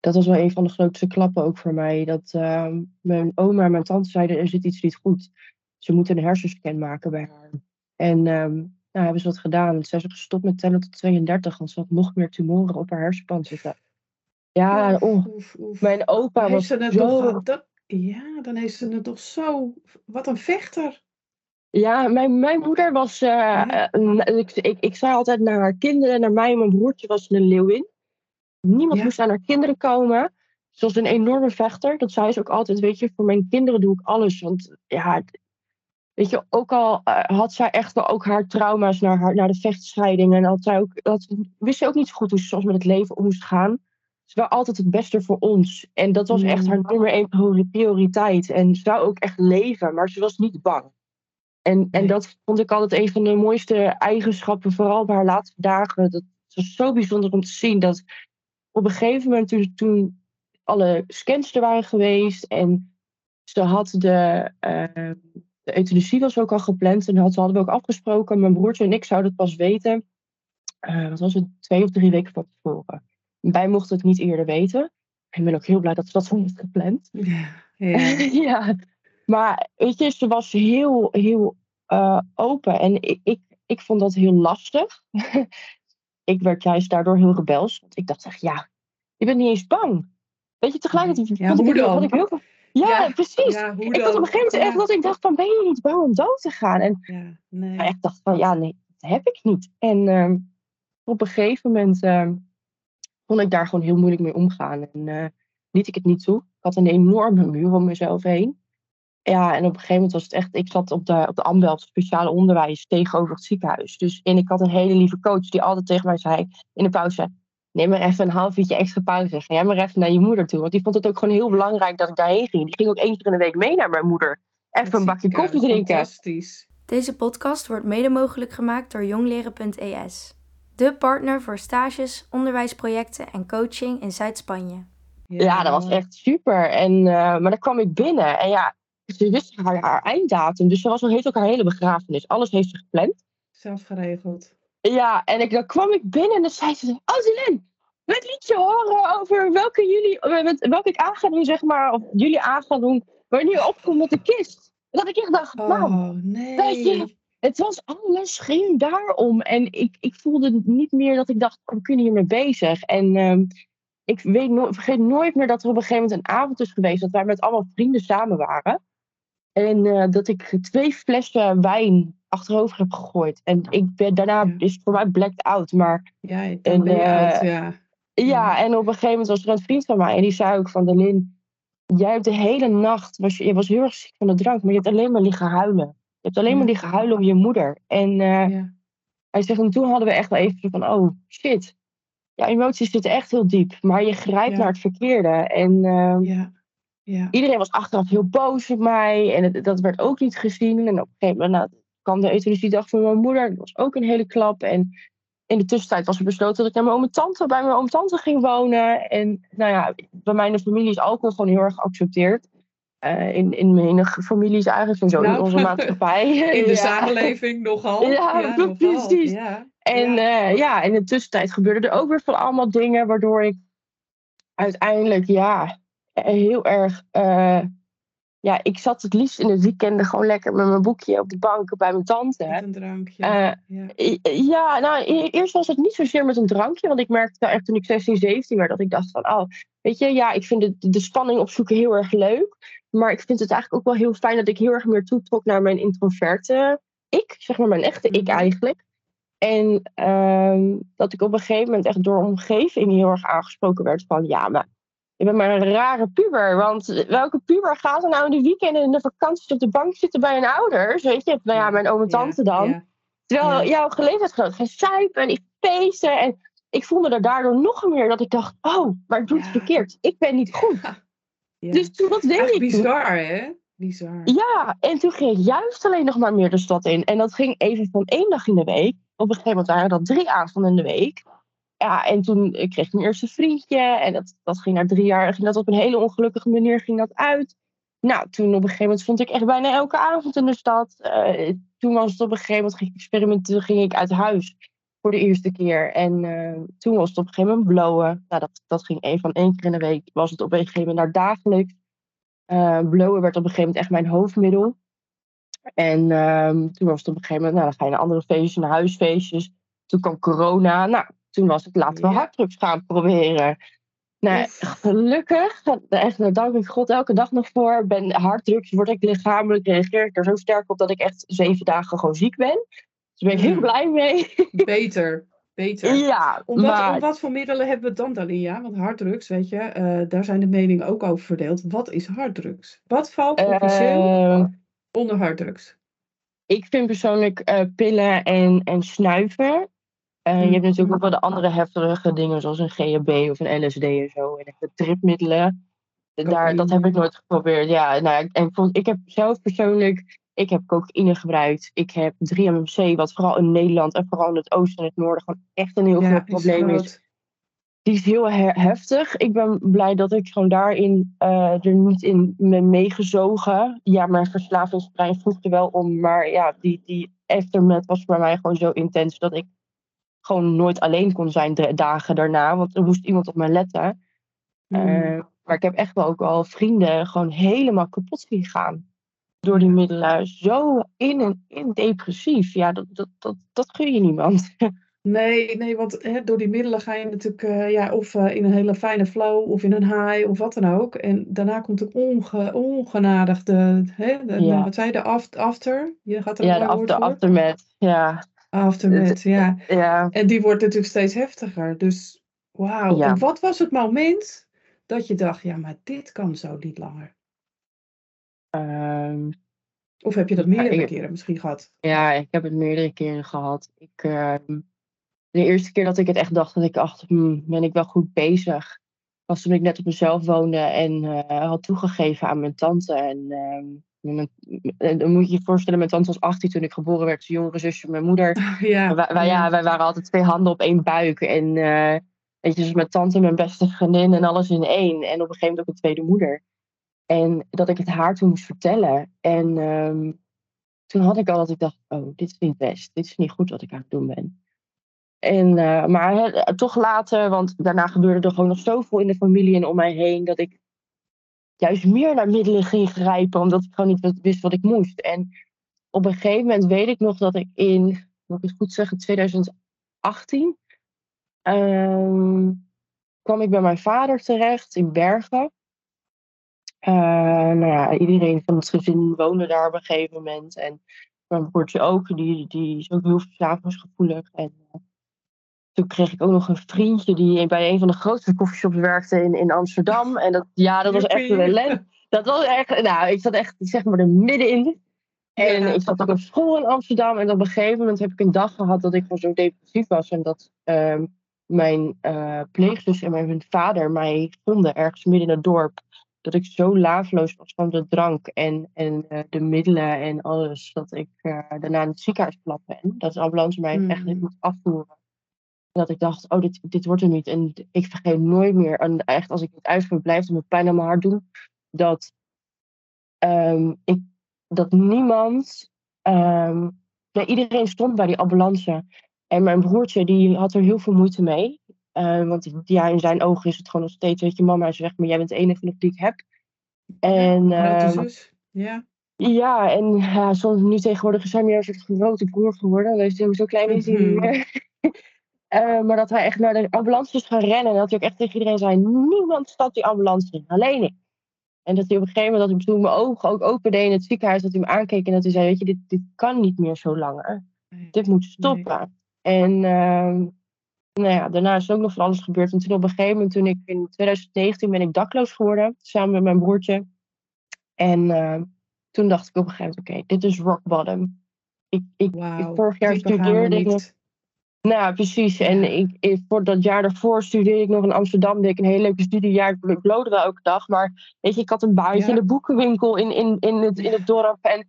Dat was wel een van de grootste klappen ook voor mij. Dat uh, mijn oma en mijn tante zeiden, er zit iets niet goed. Ze moeten een hersenscan maken bij haar. En um, nou, hebben ze dat gedaan. Ze is gestopt met tellen tot 32, want ze had nog meer tumoren op haar hersenpan zitten. Ja, oef, oef, oef. mijn opa was ze zo... dat, ja, dan heeft ze het toch zo... Wat een vechter. Ja, mijn, mijn moeder was... Uh, ja. ik, ik, ik zei altijd naar haar kinderen, naar mij en mijn broertje was een leeuwin. Niemand ja. moest aan haar kinderen komen. Ze was een enorme vechter. Dat zei ze ook altijd, weet je, voor mijn kinderen doe ik alles. Want ja, weet je, ook al uh, had zij echt wel ook haar trauma's naar, haar, naar de vechtscheiding. En had zij ook, had, wist ze ook niet zo goed hoe ze soms met het leven om moest gaan ze wel altijd het beste voor ons. En dat was echt haar mm. nummer één prioriteit. En ze zou ook echt leven, maar ze was niet bang. En, en dat vond ik altijd een van de mooiste eigenschappen, vooral op haar laatste dagen. Dat was zo bijzonder om te zien dat op een gegeven moment, toen, toen alle scans er waren geweest en ze had de, uh, de euthanasie was ook al gepland en had, hadden we ook afgesproken, mijn broertje en ik zouden het pas weten, uh, wat was het, twee of drie weken van tevoren. Wij mochten het niet eerder weten. Ik ben ook heel blij dat ze dat zo heeft gepland. Ja, ja. Maar weet je, ze was heel, heel uh, open. En ik, ik, ik vond dat heel lastig. ik werd juist daardoor heel rebels. Want ik dacht echt, ja, je bent niet eens bang. Weet je, tegelijkertijd ja, vond, ik, ik heel veel... Ja, ja, precies. Ja, ik had op een gegeven moment echt dat ik dacht van, ben je niet bang om dood te gaan? En ja, nee. ik dacht van, ja, nee, dat heb ik niet. En uh, op een gegeven moment... Uh, kon ik daar gewoon heel moeilijk mee omgaan. En uh, liet ik het niet toe. Ik had een enorme muur om mezelf heen. Ja, en op een gegeven moment was het echt... Ik zat op de, op de Ambelt, speciale onderwijs, tegenover het ziekenhuis. Dus, en ik had een hele lieve coach die altijd tegen mij zei in de pauze... Neem maar even een half uurtje extra pauze. Ga jij maar even naar je moeder toe. Want die vond het ook gewoon heel belangrijk dat ik daarheen ging. Die ging ook één keer in de week mee naar mijn moeder. Even een bakje koffie drinken. Fantastisch. Deze podcast wordt mede mogelijk gemaakt door jongleren.es de partner voor stages, onderwijsprojecten en coaching in Zuid-Spanje. Ja, ja, dat was echt super. En, uh, maar dan kwam ik binnen en ja, ze wist haar, haar einddatum. Dus ze was, heeft ook haar hele begrafenis. Alles heeft ze gepland. Zelf geregeld. Ja, en ik, dan kwam ik binnen en dan zei ze: Oh, Zelin, het liedje horen over welke, jullie, met, welke ik aan ga doen, zeg maar. Of jullie aan gaan doen wanneer je opkomt met de kist. Dat ik echt dacht: Oh, nee. Weet je, het was alles ging daarom. En ik, ik voelde niet meer dat ik dacht, oh, we kunnen hiermee bezig. En uh, ik weet no vergeet nooit meer dat er op een gegeven moment een avond is geweest dat wij met allemaal vrienden samen waren. En uh, dat ik twee flessen wijn achterover heb gegooid. En ik ben, daarna ja. is het voor mij blacked out. Maar, ja, en, uh, out, ja. Ja, en op een gegeven moment was er een vriend van mij en die zei ook van de Lin, jij hebt de hele nacht, was, je was heel erg ziek van de drank, maar je hebt alleen maar liggen huilen. Je hebt alleen maar liggen huilen om je moeder. En uh, ja. hij zegt, en toen hadden we echt wel even van, oh shit. Ja, emoties zitten echt heel diep. Maar je grijpt naar het verkeerde. En uh, ja. Ja. iedereen was achteraf heel boos op mij. En het, dat werd ook niet gezien. En op een gegeven moment nou, kwam de euthanasiedag van mijn moeder. Dat was ook een hele klap. En in de tussentijd was er besloten dat ik naar mijn oom en tante, bij mijn oom en tante ging wonen. En nou ja, bij mijn familie is alcohol gewoon heel erg geaccepteerd. Uh, in, in menige families eigenlijk, en zo nou, in onze maatschappij. In de samenleving nogal. Ja, ja precies. Ja. En ja. Uh, ja, in de tussentijd gebeurden er ook weer van allemaal dingen, waardoor ik uiteindelijk, ja, heel erg. Uh, ja, ik zat het liefst in het weekend gewoon lekker met mijn boekje op de bank bij mijn tante. Met een drankje. ja. ja, nou, e-, eerst was het niet zozeer met een drankje, want ik merkte echt toen ik 16, 17 werd dat ik dacht van, oh, weet je, ja, ik vind de, de spanning opzoeken heel erg leuk. Maar ik vind het eigenlijk ook wel heel fijn dat ik heel erg meer toetrok naar mijn introverte ik, zeg maar mijn echte ik Mhm. eigenlijk. En ehm, dat ik op een gegeven moment echt door omgeving heel erg aangesproken werd van ja, maar je bent maar een rare puber. Want welke puber gaat er nou in de weekenden en de vakanties op de bank zitten bij hun ouders? Weet je, nou ja, mijn oom en tante dan. Ja, Terwijl Ja. jouw gelegenheidsgenoot gaan suipen en ik feesten. En ik voelde er daardoor nog meer dat ik dacht, oh, maar ik doe het Ja. verkeerd. Ik ben niet goed. ja. Dus toen, wat deed ik toen? bizar, hè? Bizar. Ja, en toen ging ik juist alleen nog maar meer de stad in. En dat ging even van één dag in de week. Op een gegeven moment waren dat drie avonden in de week. Ja, en toen eh, kreeg ik mijn eerste vriendje. En dat, dat ging na drie jaar, ging dat op een hele ongelukkige manier ging dat uit. Nou, toen op een gegeven moment stond ik echt bijna elke avond in de stad. Eh, toen was het op een gegeven moment, ging ik experimenteren, ging ik uit huis voor de eerste keer. En eh, toen was het op een gegeven moment blowen. Nou, dat, dat ging één van één keer in de week. Was het op een gegeven moment naar dagelijks. Eh blowen werd op een gegeven moment echt mijn hoofdmiddel. En ehm, toen was het op een gegeven moment, nou, dan ga je naar andere feestjes, naar huisfeestjes. Toen kwam corona. Nou, toen was het, laten we Ja. harddrugs gaan proberen. Nou, gelukkig, echt, daar dank ik God elke dag nog voor. Ben harddrugs, word ik lichamelijk, reageer ik er zo sterk op dat ik echt zeven dagen gewoon ziek ben. Daar ben ik heel Mm. blij mee. Beter. Beter. ja, Om wat, maar om wat voor middelen hebben we het dan, Dalia? Want harddrugs, weet je, eh, daar zijn de meningen ook over verdeeld. Wat is harddrugs? Wat valt officieel eh, onder harddrugs? ik vind persoonlijk eh, pillen en, en snuiven. Je hebt natuurlijk ook wel de andere heftige dingen, zoals een GHB of een LSD en zo. En de tripmiddelen. Daar, dat heb ik nooit geprobeerd. Ja, nou, en ik, vond, ik heb zelf persoonlijk, ik heb cocaïne gebruikt. Ik heb 3-MMC, wat vooral in Nederland en vooral in het oosten en het noorden gewoon echt een heel Ja, groot probleem is. Die is heel he- heftig. Ik ben blij dat ik gewoon daarin eh, er niet in ben meegezogen. Ja, mijn verslavingsbrein vroeg er wel om. Maar ja, die, die aftermath was bij mij gewoon zo intens dat ik gewoon nooit alleen kon zijn de dagen daarna. Want er moest iemand op mij letten. Mm. Eh, maar ik heb echt wel ook al vrienden gewoon helemaal kapot zien gaan. Door die middelen. Zo in en in depressief. Ja, dat, dat, dat, dat gun je niemand. Nee, nee, want hè, door die middelen ga je natuurlijk eh, ja, of eh, in een hele fijne flow of in een high of wat dan ook. En daarna komt onge, ongenadig de, hè, de Ja. wat zei je, de aft- after? Je gaat er Ja, de after, aftermath. Ja, Aftermath, ja. ja. En die wordt natuurlijk steeds heftiger. Dus wauw. Ja. En wat was het moment dat je dacht, ja, maar dit kan zo niet langer? Ehm, Of heb je dat Ja, meerdere ik- keren misschien gehad? Ja, ik heb het meerdere keren gehad. Ik, ehm, de eerste keer dat ik het echt dacht, dat ik dacht, hmm, ben ik wel goed bezig? Was toen ik net op mezelf woonde en eh, had toegegeven aan mijn tante. En ehm, en dan moet je je voorstellen, mijn tante was 18 toen ik geboren werd. Zijn jongere zusje, mijn moeder. Ja. Wij, wij, ja, wij waren altijd twee handen op één buik. En eh, weet je, dus mijn tante, mijn beste vriendin en alles in één. En op een gegeven moment ook een tweede moeder. En dat ik het haar toen moest vertellen. En ehm, toen had ik al dat ik dacht, oh, dit is niet best. Dit is niet goed wat ik aan het doen ben. En, eh, maar hè, toch later, want daarna gebeurde er gewoon nog zoveel in de familie en om mij heen. Dat ik juist meer naar middelen ging grijpen, omdat ik gewoon niet wist wat ik moest. En op een gegeven moment weet ik nog dat ik in, moet ik het goed zeggen, 2018 ehm, kwam ik bij mijn vader terecht in Bergen. Eh, nou ja, iedereen van het gezin woonde daar op een gegeven moment. En mijn broertje ook, die, die is ook heel verslavingsgevoelig. En eh, toen kreeg ik ook nog een vriendje die bij een van de grootste coffeeshops werkte in, in Amsterdam. En dat, ja, dat was echt een ellende. Dat was echt, nou, ik zat echt, zeg maar, er middenin. En Ja. ik zat ook op school in Amsterdam. En op een gegeven moment heb ik een dag gehad dat ik gewoon zo depressief was. En dat ehm, mijn eh pleegzus en mijn vader mij vonden ergens midden in het dorp. Dat ik zo laafloos was van de drank en, en eh, de middelen en alles. Dat ik eh, daarna in het ziekenhuis plat ben. Dat de ambulance mij echt Mm. niet moet afvoeren. En dat ik dacht, oh, dit, dit wordt er niet. En ik vergeet nooit meer. En echt, als ik het uitspreek, blijft het me pijn aan mijn hart doen. Dat, ehm, ik, dat niemand... ehm, ja, iedereen stond bij die ambulance. En mijn broertje, die had er heel veel moeite mee. Eh, want ja, in zijn ogen is het gewoon nog steeds, weet je, mama is weg, maar jij bent de enige nog die ik heb. En Grote ehm, zus. Ja. ja, en ja, soms nu tegenwoordig is hij meer een soort grote broer geworden. Dus hij zo klein is hij. Eh, maar dat hij echt naar de ambulance is gaan rennen. En dat hij ook echt tegen iedereen zei: Niemand stapt die ambulance in, alleen ik. En dat hij op een gegeven moment, dat hij toen mijn ogen ook opende in het ziekenhuis, dat hij me aankeek en dat hij zei: Weet je, dit, dit kan niet meer zo langer. Dit moet stoppen. En uh, nou ja, daarna is ook nog van alles gebeurd. En toen op een gegeven moment, toen ik in 2019 ben ik dakloos geworden, samen met mijn broertje. En uh, toen dacht ik op een gegeven moment: Oké, dit is rock bottom. Ik, ik, Wauw, vorig jaar studeerde ik nog. Nou, precies. Ja. En ik, ik, voor dat jaar daarvoor studeerde ik nog in Amsterdam. Deed ik een hele leuke studiejaar. Ik blode wel elke dag. Maar weet je, ik had een baantje Ja. in de boekenwinkel in, in, in, het, in het dorp. En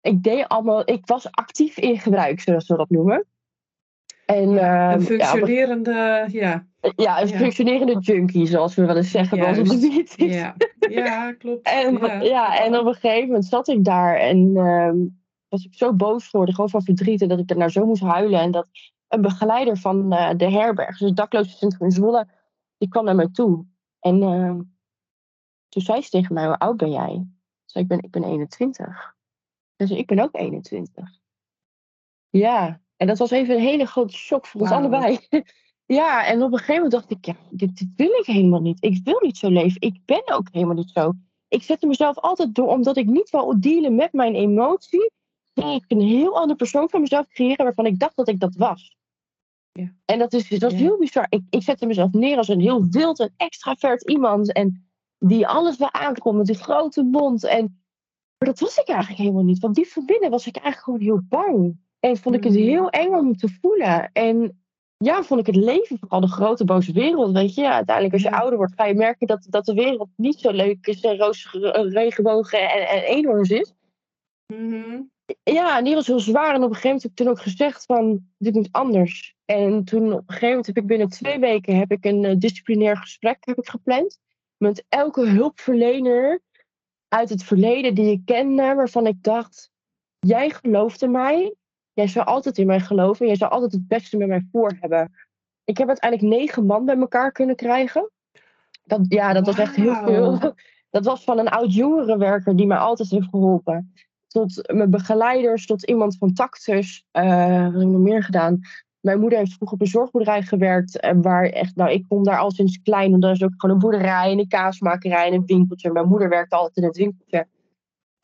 ik deed allemaal... Ik was actief in gebruik, zoals we dat noemen. En, Een ehm, ja, op een- functionerende, ja, ja, een ja. functionerende junkie, zoals we wel eens zeggen bij ons meetings. ja, ja, klopt. En, ja. ja. en op een gegeven moment zat ik daar en ehm, was ik zo boos geworden, gewoon van verdriet, en dat ik daarna zo moest huilen. En dat een begeleider van eh, de herberg, dus het daklozencentrum in Zwolle, die kwam naar mij toe. En ehm, toen zei ze tegen mij, hoe oud ben jij? Ik zei, ik ben, ik ben 21. Ze zei, ik ben ook 21. Ja, en dat was even een hele grote shock voor ons allebei. ja, en op een gegeven moment dacht ik, ja, dit, dit wil ik helemaal niet. Ik wil niet zo leven. Ik ben ook helemaal niet zo ik zette mezelf altijd door, omdat ik niet wou dealen met mijn emotie, ging ik een heel ander persoon van mezelf creëren waarvan ik dacht dat ik dat was. Ja. En dat, is, dat was Ja. heel bizar. Ik, ik zette mezelf neer als een heel wild en extravert iemand. En die alles wel aankomt met die grote mond. En, maar dat was ik eigenlijk helemaal niet. Want diep van binnen was ik eigenlijk gewoon heel bang. En vond ik het Mm. heel eng om te voelen. En ja, vond ik het leven vooral de grote boze wereld. Weet je, uiteindelijk als je Ja. ouder wordt, ga je merken dat, dat de wereld niet zo leuk is. En roze eh, regenbogen en, en eenhoorns is. Mhm. Ja, en die was heel zwaar. En op een gegeven moment heb ik toen ook gezegd van, dit moet anders. En toen op een gegeven moment heb ik binnen twee weken heb ik een eh, disciplinair gesprek heb ik gepland. Met elke hulpverlener uit het verleden die ik kende, waarvan ik dacht, jij gelooft in mij. Jij zou altijd in mij geloven. En jij zou altijd het beste met mij voor hebben. Ik heb uiteindelijk negen man bij elkaar kunnen krijgen. Dat, ja, dat was echt heel veel. Dat was van een oud jongerenwerker die mij altijd heeft geholpen. Tot mijn begeleiders, tot iemand van Tactus. eh wat heb ik nog meer gedaan? Mijn moeder heeft vroeger op een zorgboerderij gewerkt. eh, waar echt, nou, ik kom daar al sinds klein. En daar is ook gewoon een boerderij, en een kaasmakerij en een winkeltje. Mijn moeder werkte altijd in het winkeltje.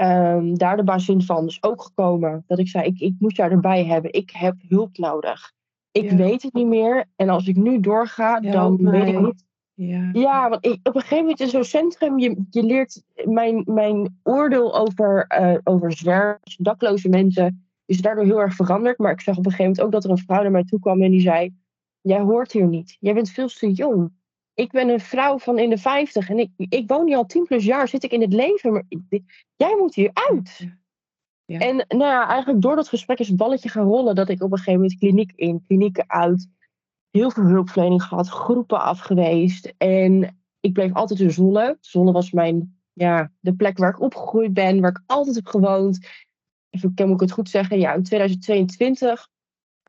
Ehm, daar de bazin van dus ook gekomen. Dat ik zei, ik, ik moet jou erbij hebben. Ik heb hulp nodig. Ik Ja. weet het niet meer. En als ik nu doorga, dan weet ik niet Ja. ja, want ik, op een gegeven moment in zo'n centrum, je, je leert mijn, mijn oordeel over, eh over zwervers, dakloze mensen, is daardoor heel erg veranderd. Maar ik zag op een gegeven moment ook dat er een vrouw naar mij toe kwam en die zei, jij hoort hier niet. Jij bent veel te jong. Ik ben een vrouw van in de 50 en ik, ik woon hier al 10 plus jaar, zit ik in het leven, maar ik- jij moet hier uit. Ja. En nou ja, eigenlijk door dat gesprek is het balletje gaan rollen dat ik op een gegeven moment kliniek in, klinieken uit, heel veel hulpverlening gehad, groepen af geweest. En ik bleef altijd in Zwolle. Zwolle was mijn, ja, de plek waar ik opgegroeid ben, waar ik altijd heb gewoond. Even, kan ik het goed zeggen? Ja, in 2022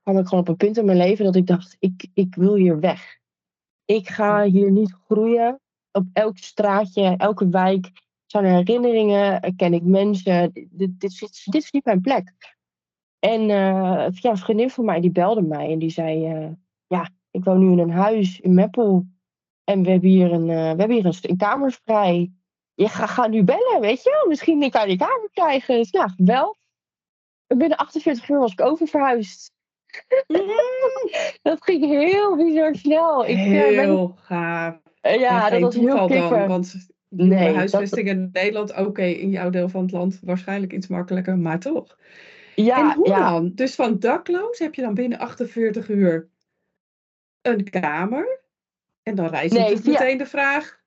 kwam ik gewoon op een punt in mijn leven dat ik dacht, ik, ik wil hier weg. Ik ga hier niet groeien. Op elk straatje, elke wijk zijn er herinneringen, ken ik mensen. Dit, dit, is- niet mijn plek. En eh, ja, een vriendin van mij die belde mij en die zei: eh, Ja, ik woon nu in een huis in Meppel. En we hebben hier een, eh, we hebben hier een, een vrij. Je ga, ga nu bellen, weet je wel? Misschien kan je die kamer krijgen. Dus ja, wel. En binnen 48 uur was ik oververhuisd. dat ging heel bizar snel. Ik, ben- Heel gaaf. eh, ja, dat was heel dan, want Nee, nee, dat- huisvesting in Nederland, oké, in jouw deel van het land waarschijnlijk iets makkelijker, maar toch. Ja, en hoe ja. dan? Dus van dakloos heb je dan binnen 48 uur een kamer? En dan rijst Nee, via- meteen de vraag.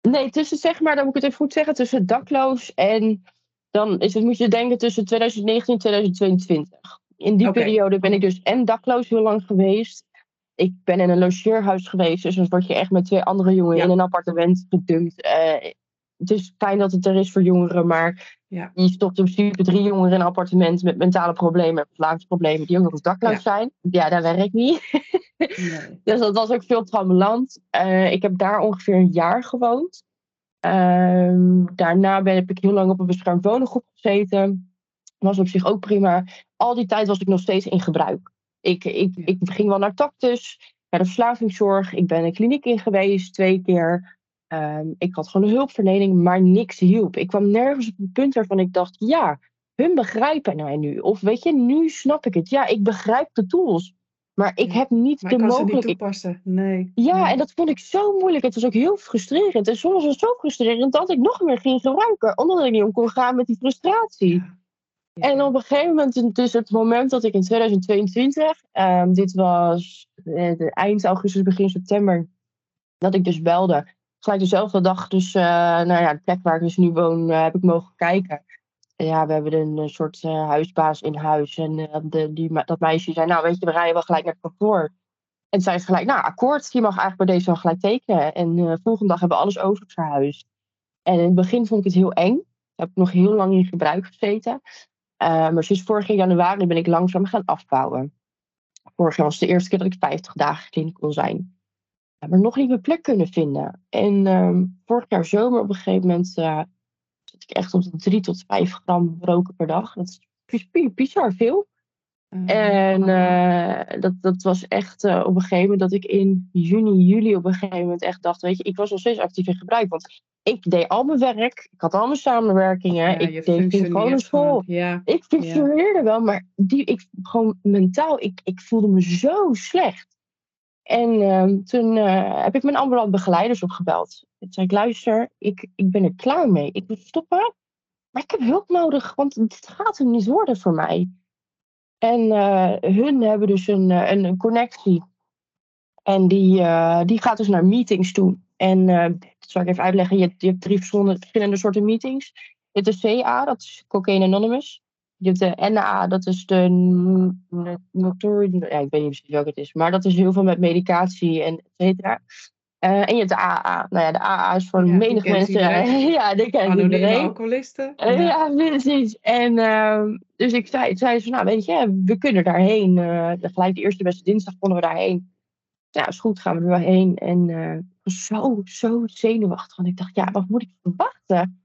Nee, tussen zeg maar, dan moet ik het even goed zeggen, tussen dakloos en dan is het, moet je denken tussen 2019 en 2022. In die periode ben ik dus en dakloos heel lang geweest. Ik ben in een logeerhuis geweest, dus dan word je echt met twee andere jongeren Ja. in een appartement gedumpt. Eh, het is fijn dat het er is voor jongeren, maar Ja. je stopt in principe drie jongeren in een appartement met mentale problemen, verslavingsproblemen, die ook nog eens dakloos Ja. zijn. Ja, dat werkt niet. Nee. Dus dat was ook veel trammeland. Eh ik heb daar ongeveer een jaar gewoond. Ehm, daarna ben, heb ik heel lang op een beschermd wonengroep gezeten. Was op zich ook prima. Al die tijd was ik nog steeds in gebruik. Ik, ik, ik ging wel naar Tactus, naar de verslavingszorg. Ik ben een kliniek in geweest, twee keer. Ehm, ik had gewoon een hulpverlening, maar niks hielp. Ik kwam nergens op een punt waarvan ik dacht, ja, hun begrijpen mij nu. Of weet je, nu snap ik het. Ja, ik begrijp de tools. Maar ik heb niet maar de ze niet mogelijkheid. toepassen. Nee. Ja, Nee. en dat vond ik zo moeilijk. Het was ook heel frustrerend. En soms was het zo frustrerend dat ik nog meer ging gebruiken. Omdat ik niet om kon gaan met die frustratie. Ja. En op een gegeven moment, dus het moment dat ik in 2022, ehm, dit was eh, de eind augustus, begin september, dat ik dus belde. Gelijk dezelfde dag, dus uh, nou ja, de plek waar ik dus nu woon, uh, heb ik mogen kijken. En ja, we hebben een, soort huisbaas in huis. En de, die, dat meisje zei, nou weet je, we rijden wel gelijk naar het kantoor. En zei ze gelijk, nou akkoord, je mag eigenlijk bij deze wel gelijk tekenen. En uh, volgende dag hebben we alles over verhuisd. En in het begin vond ik het heel eng. Daar heb ik nog heel lang in gebruik gezeten. Uh, maar sinds vorig jaar januari ben ik langzaam gaan afbouwen. Vorig jaar was de eerste keer dat ik 50 dagen kliniek kon zijn. Maar nog niet mijn plek kunnen vinden. En um, vorig jaar zomer op een gegeven moment uh, zat ik echt op de 3 tot 5 gram roken per dag. Dat is bizar veel. Uh, en uh, dat, dat was echt uh, op een gegeven moment dat ik in juni, juli op een gegeven moment echt dacht, weet je, ik was nog steeds actief in gebruik. Want ik deed al mijn werk, ik had al mijn samenwerkingen, ja, ik deed gewoon school. Ja. Ik functioneerde ja. wel, maar die, ik, gewoon mentaal, ik, ik voelde me zo slecht. En uh, toen uh, heb ik mijn ambulant begeleiders opgebeld. Toen zei ik, luister, ik, ik ben er klaar mee. Ik wil stoppen, maar ik heb hulp nodig, want dit gaat hem niet worden voor mij. En uh, hun hebben dus een, een, een connectie. En die, die gaat dus naar meetings toe. En dat zal ik even uitleggen. Je hebt, je hebt drie verschillende, verschillende soorten meetings. Je hebt de CA, dat is Cocaine Anonymous. Je hebt de NA, dat is de Notori... Ja, ik weet niet precies welke het is. Maar dat is heel veel met medicatie en et cetera. Uh, en je hebt de AA. Nou ja, de AA is voor ja, menig mensen. ja, die kent Anonieme iedereen. alcoholisten. Ja, uh, ja precies. En uh, dus ik zei, zei ze, nou weet je, we kunnen daarheen. Uh, gelijk de eerste beste dinsdag konden we daarheen. Ja, is goed, gaan we er wel heen. En was zo, zo zenuwachtig. Want ik dacht, ja, wat moet ik verwachten?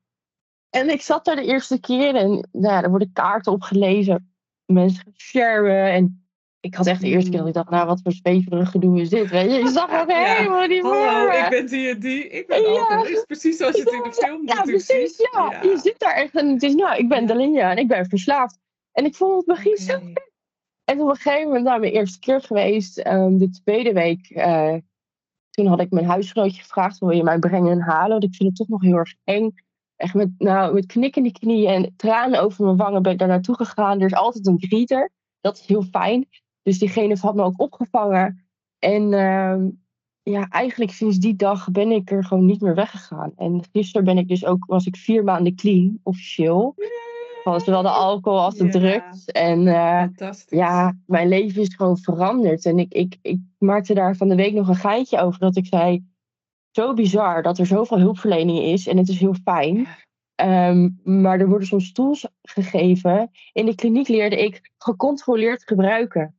En ik zat daar de eerste keer en nou ja, er worden kaarten opgelezen. Mensen gaan sharen. En ik had echt de eerste keer dat ik dacht, nou, wat voor zweverig gedoe is dit? Weet je, ik zag het ja. helemaal niet meer. Hallo, ik ben die en die. Ik ben ja. alcoholist. Precies zoals je het in de film Ja, precies. ziet. Ja. ja. je zit daar echt en het is, nou, ik ben Dalinja en ik ben verslaafd. En ik vond het begin okay. zo. En op een gegeven moment, nou, mijn eerste keer geweest, um, de tweede week, uh, toen had ik mijn huisgenootje gevraagd, wil je mij brengen en halen? Want ik vind het toch nog heel erg eng. Echt met, nou, met knikkende knieën en tranen over mijn wangen ben ik daar naartoe gegaan. Er is altijd een greeter. Dat is heel fijn. Dus diegene had me ook opgevangen. En uh, ja, eigenlijk sinds die dag ben ik er gewoon niet meer weggegaan. En gisteren ben ik dus ook, was ik vier maanden clean, officieel. Van zowel de alcohol als de Ja. drugs. En uh, Fantastisch. ja, mijn leven is gewoon veranderd. En ik, ik, ik maakte daar van de week nog een geintje over. Dat ik zei, zo bizar dat er zoveel hulpverlening is. En het is heel fijn. Um, maar er worden soms tools gegeven. In de kliniek leerde ik gecontroleerd gebruiken.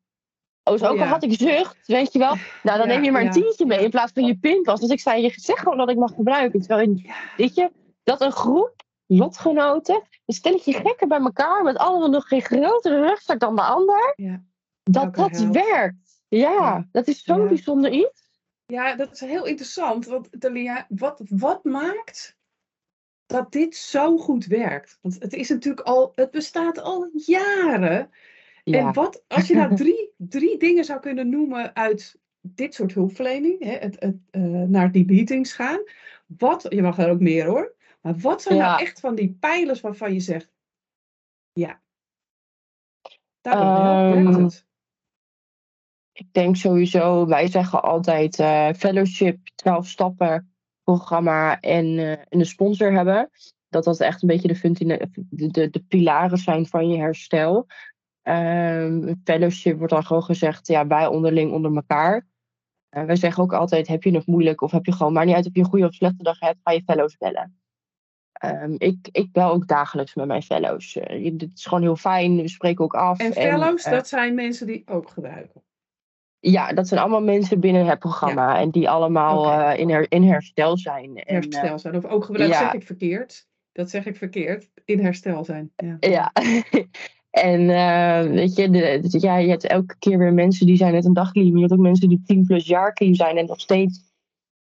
Oh, dus Oh, ook al had ik zucht, weet je wel. Nou, dan Ja, neem je maar een ja, tientje mee in plaats van je pinpas. Dus ik zei, je zegt gewoon dat ik mag gebruiken. Terwijl, weet je, dat een groep lotgenoten, een stelletje gekken bij elkaar, met allemaal nog geen grotere rugzak dan de ander, Ja. dat dat helft. werkt. Ja, Ja. dat is zo'n Ja. bijzonder iets. Ja, dat is heel interessant. Want Talia, wat, wat maakt dat dit zo goed werkt? Want het is natuurlijk al, het bestaat al jaren. Ja. En wat, als je nou drie, drie dingen zou kunnen noemen uit dit soort hulpverlening, hè, het, het, eh, naar die meetings gaan. Wat, je mag er ook meer hoor. Maar wat zijn Ja. nou echt van die pijlers waarvan je zegt, ja, werkt Ehm, het. Ik denk sowieso, wij zeggen altijd eh, fellowship, 12 stappen programma en, eh, en een sponsor hebben. Dat dat echt een beetje de, de, de, de pilaren zijn van je herstel. Ehm, fellowship wordt dan gewoon gezegd, ja, wij onderling onder elkaar. Eh, wij zeggen ook altijd, heb je het moeilijk of heb je gewoon, maar niet uit of je een goede of slechte dag hebt, ga je fellows bellen. Ehm, ik, ik bel ook dagelijks met mijn fellows. Dit is gewoon heel fijn, we spreken ook af. En fellows, eh, dat zijn mensen die ook gebruiken. ja, dat zijn allemaal mensen binnen het programma. En die allemaal eh, in, her, in herstel zijn. En, Herstel zijn. Of ook gebruik, ja. zeg ik verkeerd. Dat zeg ik verkeerd. In herstel zijn. Ja. ja. En weet je, de, ja, je hebt elke keer weer mensen die zijn net een dag clean. Maar je hebt ook mensen die 10 plus jaar clean zijn en nog steeds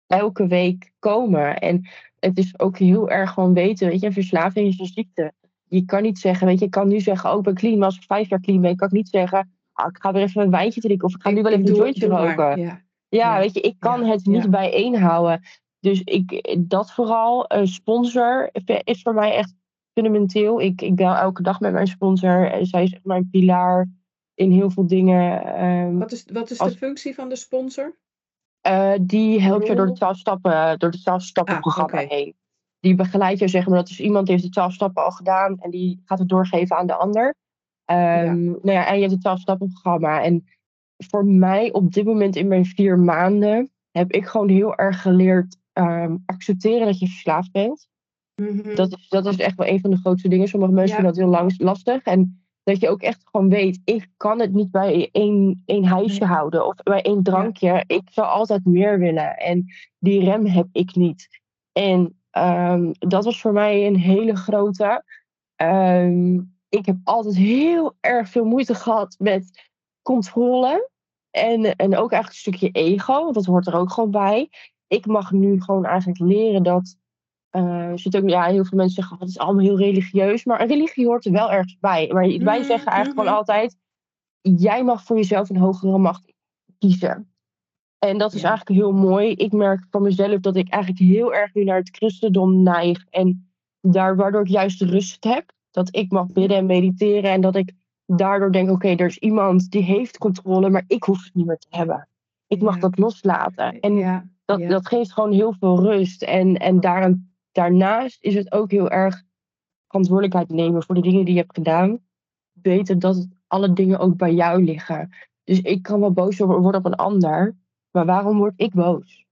elke week komen. En het is ook heel erg gewoon weten, weet je, verslaving is een ziekte. Je kan niet zeggen, weet je, ik kan nu zeggen, oh, ik ben clean. Maar als ik vijf jaar clean ben, kan ik niet zeggen, ah, ik ga weer even een wijntje drinken. Of ik ga nu wel even een jointje roken. Ja. Ja, weet je, ik kan Ja, het niet ja. bijeenhouden. Dus ik, dat vooral, een sponsor is voor mij echt fundamenteel. Ik, ik bel elke dag met mijn sponsor. En zij is mijn pilaar in heel veel dingen. Ehm, Wat is, wat is Als- de functie van de sponsor? Eh, die helpt je door het 12 stappen, door het 12 stappen Ah, programma oké. heen. Die begeleidt je, zeg maar, dat is iemand die heeft de 12 stappen al gedaan en die gaat het doorgeven aan de ander. Ehm, Nou ja, en je hebt het 12 stappen programma. En voor mij op dit moment in mijn vier maanden heb ik gewoon heel erg geleerd ehm, accepteren dat je verslaafd bent. Mhm. Dat is, dat is echt wel een van de grootste dingen. Sommige mensen Ja. vinden dat heel langs, lastig. En dat je ook echt gewoon weet, ik kan het niet bij één, één huisje houden of bij één drankje. Ik zal altijd meer willen. En die rem heb ik niet. En ehm, dat was voor mij een hele grote. Ehm, ik heb altijd heel erg veel moeite gehad met controle. En, en ook eigenlijk een stukje ego, want dat hoort er ook gewoon bij. Ik mag nu gewoon eigenlijk leren dat eh, er zit ook, ja, heel veel mensen zeggen, "Oh, het is allemaal heel religieus. Maar een religie hoort er wel ergens bij. Maar wij Mhm, zeggen eigenlijk gewoon altijd, jij mag voor jezelf een hogere macht kiezen. En dat is Ja. eigenlijk heel mooi. Ik merk van mezelf dat ik eigenlijk heel erg nu naar het christendom neig. En daar, waardoor ik juist de rust heb. Dat ik mag bidden en mediteren. En dat ik daardoor denk, oké, er is iemand die heeft controle, maar ik hoef het niet meer te hebben. Ik mag Ja. dat loslaten. En ja, dat, dat geeft gewoon heel veel rust. En, en daaraan, daarnaast is het ook heel erg verantwoordelijkheid nemen voor de dingen die je hebt gedaan. Weten dat alle dingen ook bij jou liggen. Dus ik kan wel boos worden op een ander. Maar waarom word ik boos?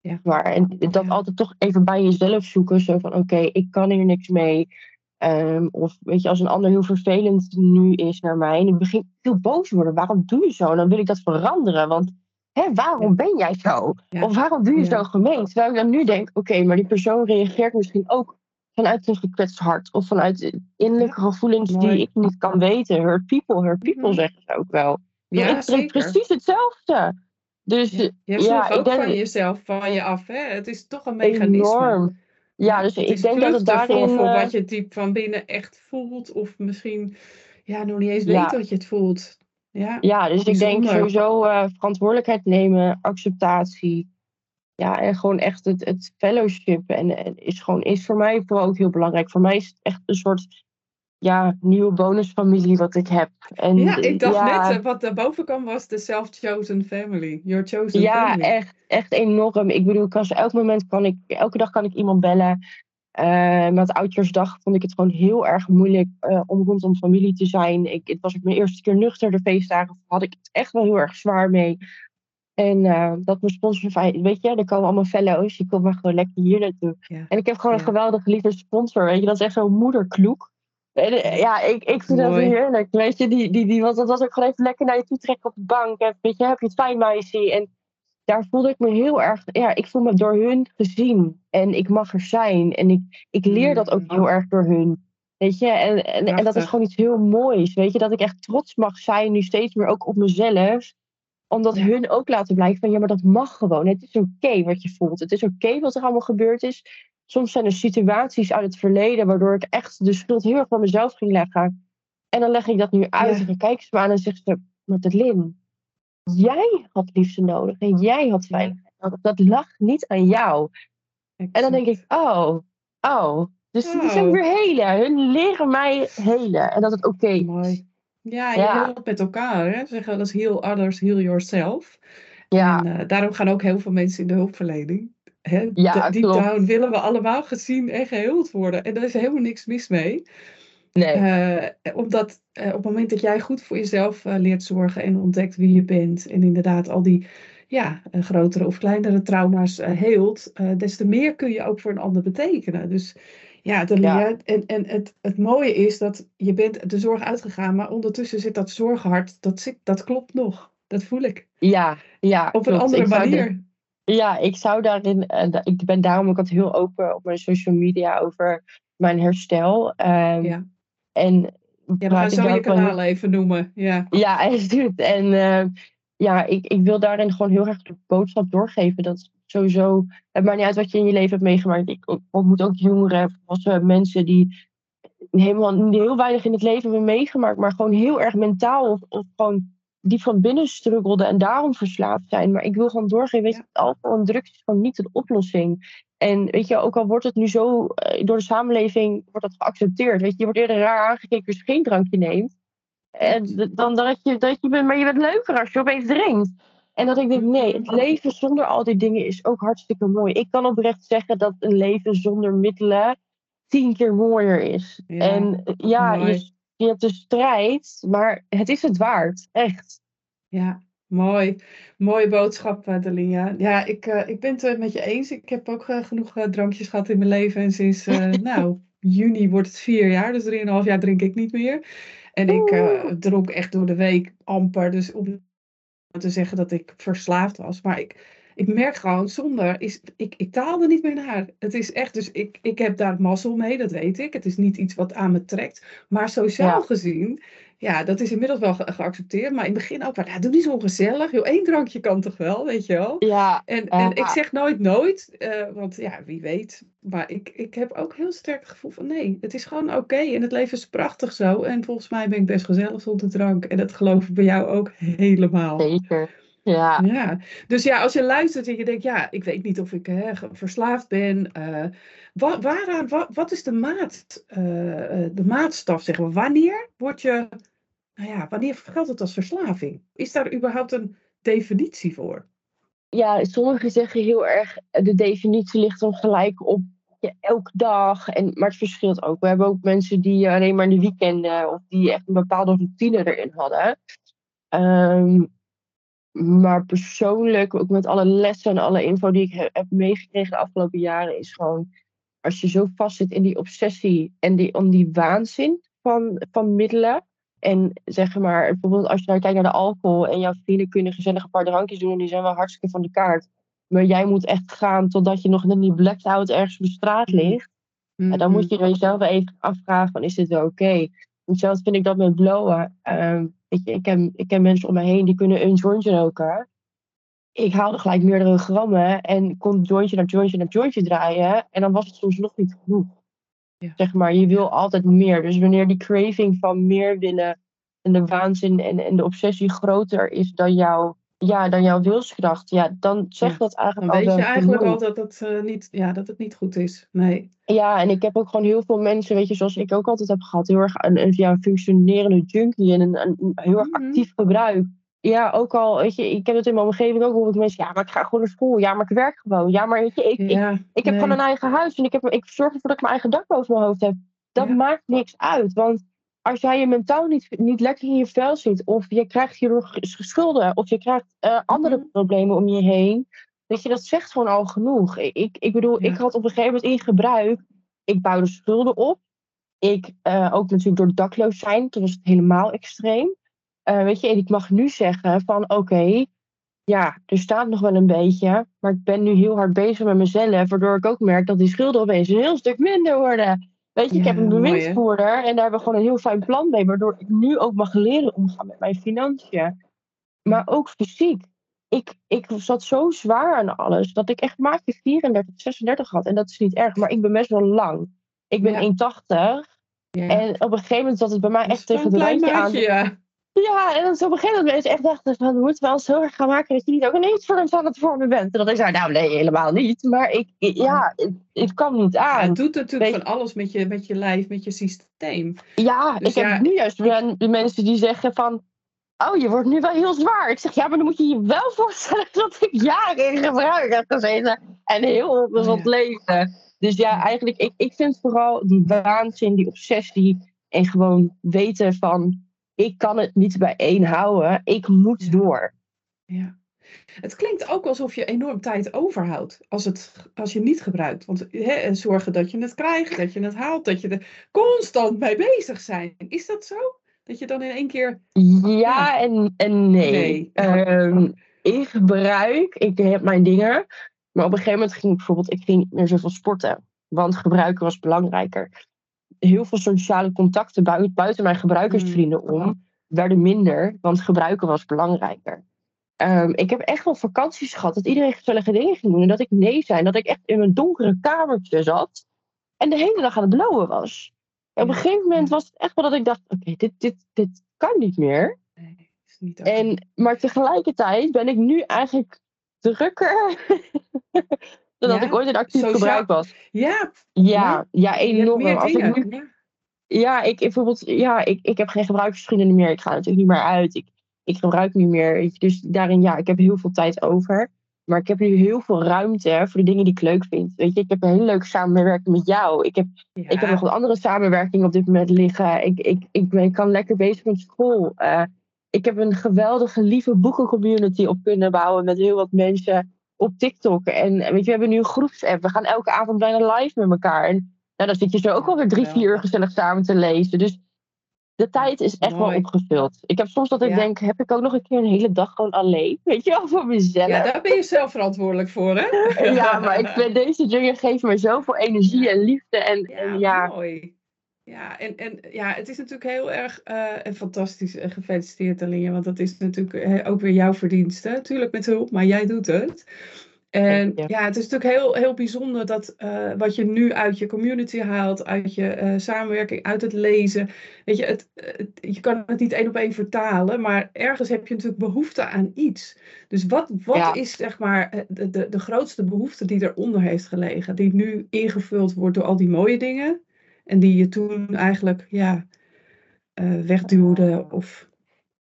Ja. Maar, en dat Ja. altijd toch even bij jezelf zoeken. Zo van, oké, ik kan hier niks mee. Ehm, of weet je, als een ander heel vervelend nu is naar mij. En ik begin heel boos te worden. Waarom doe je zo? En dan wil ik dat veranderen. Want hè, waarom ben jij zo? Ja. Of waarom doe je Ja. zo gemeen? Terwijl ik dan nu denk, oké, maar die persoon reageert misschien ook vanuit een gekwetst hart. Of vanuit innerlijke gevoelens Mooi. die ik niet kan weten. Hurt people, hurt people Mhm. zeggen ze ook wel. Ja, ik denk precies hetzelfde. Dus Ja. Je ja, ook denk van jezelf van je af. Hè? Het is toch een mechanisme. enorm. Ja, dus het ik denk dat het daarin... voor, voor eh, wat je diep van binnen echt voelt. Of misschien ja, nog niet eens Ja. weet dat je het voelt. Ja, Ja, dus ik denk sowieso eh, verantwoordelijkheid nemen, acceptatie. Ja, en gewoon echt het, het fellowship. En, en is, gewoon, is voor mij vooral ook heel belangrijk. Voor mij is het echt een soort ja, nieuwe bonusfamilie wat ik heb. En, ja ik dacht ja, net, eh, wat daarboven kwam was de self-chosen family. Your chosen Ja, family. echt, echt enorm. Ik bedoel, ik kan, elk moment kan ik, elke dag kan ik iemand bellen. Eh met oudjaarsdag vond ik het gewoon heel erg moeilijk eh, om rondom familie te zijn. Ik, het was ook mijn eerste keer nuchter. De feestdagen had ik het echt wel heel erg zwaar mee. En eh, dat mijn sponsor zei, weet je, er komen allemaal fellows. Je komt maar gewoon lekker hier naartoe. Ja. En ik heb gewoon Ja. een geweldige lieve sponsor. Weet je, dat is echt zo'n moederkloek. En, ja, ik, ik vind dat heerlijk. Weet je, die, die, die, was, dat was ook gewoon even lekker naar je toe trekken op de bank. En, weet je, heb je het fijn meisje? En daar voelde ik me heel erg, ja, ik voel me door hun gezien. En ik mag er zijn. En ik, ik leer dat ook Mm. heel erg door hun. Weet je, en, en, en dat is gewoon iets heel moois. Weet je, dat ik echt trots mag zijn nu steeds meer ook op mezelf. Omdat hun ook laten blijken van, ja, maar dat mag gewoon. Het is oké wat je voelt. Het is oké wat er allemaal gebeurd is. Soms zijn er situaties uit het verleden waardoor ik echt de schuld heel erg van mezelf ging leggen. En dan leg ik dat nu uit Ja. en dan kijken ze me aan en zeggen ze, Madeline, jij had liefde nodig en jij had veiligheid nodig. Dat lag niet aan jou. En dan denk ik, oh, oh. Dus is ook Oh. weer helen. Hun leren mij helen. En dat het oké is. Ja, je Ja. helpt met elkaar. Hè? Ze zeggen wel eens heal others, heal yourself. Ja, En eh, daarom gaan ook heel veel mensen in de hulpverlening. Hè? Ja, De- Deep klopt. down willen we allemaal gezien en geheeld worden. En daar is helemaal niks mis mee. Nee. Eh, omdat eh, op het moment dat jij goed voor jezelf eh, leert zorgen en ontdekt wie je bent. En inderdaad al die ja, grotere of kleinere trauma's heelt. des te meer kun je ook voor een ander betekenen. Dus ja, de Ja. en, en het, het mooie is dat je bent de zorg uitgegaan. Maar ondertussen zit dat zorghart, dat, zit, dat klopt nog. Dat voel ik. ja, ja. Op een klopt. andere Ik manier. Ja, ik zou daarin. da- ik ben daarom ook altijd heel open op mijn social media over mijn herstel. Ehm, Ja. En Ja, we gaan zo je kanaal even noemen. Ja, ja echt. En uh, ja, ik, ik wil daarin gewoon heel erg de boodschap doorgeven. Dat sowieso, het maakt niet uit wat je in je leven hebt meegemaakt. Ik ontmoet ook jongeren, volwassen mensen die helemaal heel weinig in het leven hebben meegemaakt, maar gewoon heel erg mentaal of, of gewoon die van binnen struggelden en daarom verslaafd zijn. Maar ik wil gewoon doorgeven, weet je, alcohol en drugs is gewoon niet de oplossing. En weet je, ook al wordt het nu zo eh, door de samenleving wordt dat geaccepteerd. Weet je, je wordt eerder raar aangekeken als je geen drankje neemt. En dan dat je, dat je bent, maar je bent leuker als je opeens drinkt. En dat ik denk, nee, het leven zonder al die dingen is ook hartstikke mooi. Ik kan oprecht zeggen dat een leven zonder middelen tien keer mooier is. en ja, je, je hebt de strijd, maar het is het waard, echt. Ja, mooi. Mooie boodschap, uh. Ja, ik, uh, ik ben het met je eens. Ik heb ook uh, genoeg drankjes gehad in mijn leven. En sinds, nou, juni wordt het vier jaar. Dus drieënhalf jaar drink ik niet meer. En ik dronk echt door de week amper. Dus om te zeggen dat ik verslaafd was. Maar ik, ik merk gewoon, zonder is, ik, ik taalde niet meer naar. Het is echt, dus ik, ik heb daar mazzel mee, dat weet ik. Het is niet iets wat aan me trekt. Maar sociaal gezien, ja, dat is inmiddels wel geaccepteerd. Maar in het begin ook, maar doe niet zo gezellig. Joh, één drankje kan toch wel, weet je wel. Ja. En, en ik zeg nooit nooit, uh, want ja, wie weet. Maar ik, ik heb ook heel sterk het gevoel van nee, het is gewoon oké. En het leven is prachtig zo. En volgens mij ben ik best gezellig zonder drank. En dat geloof ik bij jou ook helemaal. Zeker. Ja. ja. Dus ja, als je luistert en je denkt, ja, ik weet niet of ik hè, verslaafd ben. Uh, waaraan, wat is de, maat, uh, de maatstaf, zeg maar? Wanneer word je, nou ja, wanneer geldt het als verslaving? Is daar überhaupt een definitie voor? Ja, sommigen zeggen heel erg, de definitie ligt dan gelijk op ja, elke dag. En, maar het verschilt ook. We hebben ook mensen die alleen maar in de weekenden of die echt een bepaalde routine erin hadden. Um, maar persoonlijk, ook met alle lessen en alle info die ik heb meegekregen de afgelopen jaren, is gewoon als je zo vast zit in die obsessie en die, om die waanzin van, van middelen. En zeg maar, bijvoorbeeld als je nou kijkt naar de alcohol en jouw vrienden kunnen gezellig een paar drankjes doen en die zijn wel hartstikke van de kaart. Maar jij moet echt gaan totdat je nog in die blackout ergens op de straat mm-hmm. ligt. En dan moet je mm-hmm. jezelf even afvragen van is dit wel oké? Okay? Zelfs vind ik dat met blowen. Ik, ik, ken, ik ken mensen om me heen die kunnen een jointje roken. Ik haalde gelijk meerdere grammen en kon jointje naar jointje naar jointje draaien. En dan was het soms nog niet genoeg. Ja. Zeg maar, je wil altijd meer. Dus wanneer die craving van meer willen en de waanzin en, en de obsessie groter is dan jouw ja, dan jouw wilskracht, ja, dan zegt dat eigenlijk dan al weet je eigenlijk al dat het, uh, niet, ja, dat het niet goed is. Nee. Ja, en ik heb ook gewoon heel veel mensen, weet je, zoals ik ook altijd heb gehad, heel erg een, een, ja, functionerende junkie en een, een, heel erg mhm. actief gebruik. Ja, ook al, weet je, ik heb het in mijn omgeving ook hoor ik mensen, ja, maar ik ga gewoon naar school, ja, maar ik werk gewoon, ja, maar weet je, ik, ik, ik heb gewoon een eigen huis en ik, heb, ik zorg ervoor dat ik mijn eigen dak boven mijn hoofd heb. Dat maakt niks uit, want als jij je mentaal niet, niet lekker in je vel zit, of je krijgt hierdoor schulden, of je krijgt uh, andere mhm. problemen om je heen, dat je dat zegt gewoon al genoeg. Ik, ik bedoel, ik had op een gegeven moment in gebruik, ik bouwde schulden op. Ik, uh, ook natuurlijk door dakloos zijn, toen was het helemaal extreem. Uh, weet je, en ik mag nu zeggen van oké, ja, er staat nog wel een beetje, maar ik ben nu heel hard bezig met mezelf, waardoor ik ook merk dat die schulden opeens een heel stuk minder worden. Weet je, ik heb een bewindsvoerder en daar hebben we gewoon een heel fijn plan mee, waardoor ik nu ook mag leren omgaan met mijn financiën. Maar ook fysiek. Ik, ik zat zo zwaar aan alles dat ik echt maatje 34, 36 had. En dat is niet erg, maar ik ben best wel lang. Ik ben 1,80. Ja. En op een gegeven moment zat het bij mij echt tegen het randje aan. Ja. Ja, en dan op een gegeven moment mensen echt dachten van, we moeten wel eens heel erg gaan maken dat je niet ook ineens voor ons aan het vormen bent. En dat ik zei, nou nee, helemaal niet. Maar ik, ja, het, kan niet aan. het doet natuurlijk van alles met je, met je lijf, met je systeem. Ja, dus ik heb nu juist de mensen die zeggen van, oh, je wordt nu wel heel zwaar. Ik zeg, ja, maar dan moet je je wel voorstellen dat ik jaren in gebruik heb gezeten en heel ongezond ja. leven. Dus ja, eigenlijk, ik, ik vind vooral die waanzin, die obsessie en gewoon weten van ik kan het niet bij één houden. Ik moet door. Ja. Het klinkt ook alsof je enorm tijd overhoudt als, het, als je niet gebruikt. Want hè, zorgen dat je het krijgt, dat je het haalt, dat je er constant mee bezig zijn. Is dat zo? Dat je dan in één keer. Ja, En, en nee. nee. Um, ik gebruik, ik heb mijn dingen. Maar op een gegeven moment ging ik bijvoorbeeld ik ging niet meer zoveel sporten. Want gebruiken was belangrijker heel veel sociale contacten buiten, buiten mijn gebruikersvrienden Mm. om werden minder, want gebruiken was belangrijker. Ehm, ik heb echt wel vakanties gehad dat iedereen gezellige dingen ging doen en dat ik nee zei. Dat ik echt in mijn donkere kamertje zat en de hele dag aan het blowen was. En op een gegeven moment was het echt wel dat ik dacht: oké, dit, dit, dit kan niet meer. Nee, is niet. En, maar tegelijkertijd ben ik nu eigenlijk drukker dat ik ooit in actief Sociaal- gebruik was. Ja, Ja, ja, enorm. Als ik nu Ja. ik bijvoorbeeld, ja, ik, ik heb geen gebruikersvrienden meer. Ik ga natuurlijk niet meer uit. Ik, ik gebruik niet meer. Dus daarin, ja, ik heb heel veel tijd over. Maar ik heb nu heel veel ruimte voor de dingen die ik leuk vind. Weet je, ik heb een hele leuke samenwerking met jou. Ik heb, Ja. ik heb nog een andere samenwerking op dit moment liggen. Ik, ik, ik, ben, ik kan lekker bezig met school. Eh, ik heb een geweldige, lieve boekencommunity op kunnen bouwen met heel wat mensen op TikTok. En weet je, we hebben nu een groepsapp. We gaan elke avond bijna live met elkaar. En nou, dan zit je zo ook alweer drie, vier uur gezellig samen te lezen. Dus de tijd is echt wel opgevuld. Ik heb soms dat ik Ja. denk, heb ik ook nog een keer een hele dag gewoon alleen? Weet je wel, voor mezelf. ja, daar ben je zelf verantwoordelijk voor, hè? Ja, maar ik vind deze dingen geven me zoveel energie en liefde. En ja, en ja mooi. Ja, en, en ja, het is natuurlijk heel erg eh, en fantastisch. En gefeliciteerd, Alinea, want dat is natuurlijk eh, ook weer jouw verdienste. Natuurlijk met hulp, maar jij doet het. En Ja. het is natuurlijk heel, heel bijzonder dat eh, wat je nu uit je community haalt, uit je eh, samenwerking, uit het lezen. Weet je, het, het- je kan het niet één op één vertalen, maar ergens heb je natuurlijk behoefte aan iets. Dus wat, wat Ja. is zeg maar eh, de, de, de grootste behoefte die eronder heeft gelegen, die nu ingevuld wordt door al die mooie dingen en die je toen eigenlijk ja, eh, wegduwde of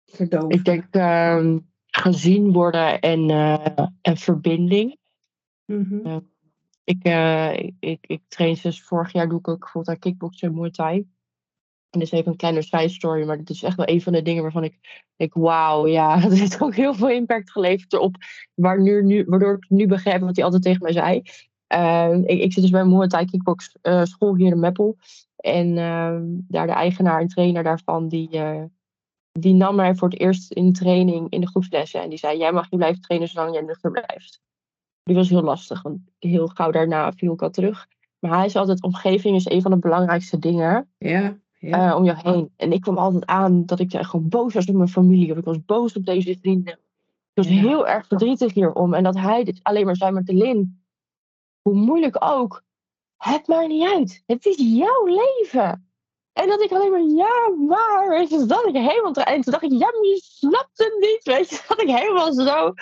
verdoofde? ik denk ehm, gezien worden en, eh, en verbinding. Mhm. Ik, eh, ik, ik, ik train sinds vorig jaar, doe ik ook bijvoorbeeld aan kickboksen en muay thai. En dit is even een kleine side story, maar dit is echt wel een van de dingen waarvan ik denk, wauw, ja, dat heeft ook heel veel impact geleverd op waar nu, nu, waardoor ik nu begrijp wat hij altijd tegen mij zei. Ehm, ik, ik zit dus bij een Muay Thai kickbox eh, school hier in Meppel. En ehm, daar de eigenaar en trainer daarvan, die, eh, die nam mij voor het eerst in training in de groepslessen. En die zei, jij mag hier blijven trainen zolang jij nuchter blijft. Die was heel lastig, want heel gauw daarna viel ik al terug. Maar hij zei altijd, omgeving is een van de belangrijkste dingen Ja, ja. eh, om jou heen. En ik kwam altijd aan dat ik gewoon boos was op mijn familie. Of ik was boos op deze vrienden. Ik was Ja. heel erg verdrietig hierom. En dat hij dit alleen maar zei met de Lin. Hoe moeilijk ook. Het maakt niet uit. Het is jouw leven. En dat ik alleen maar, ja, maar. Weet je, dat ik helemaal... En toen dacht ik, ja, maar je snapt het niet. Weet je, dat ik helemaal zo...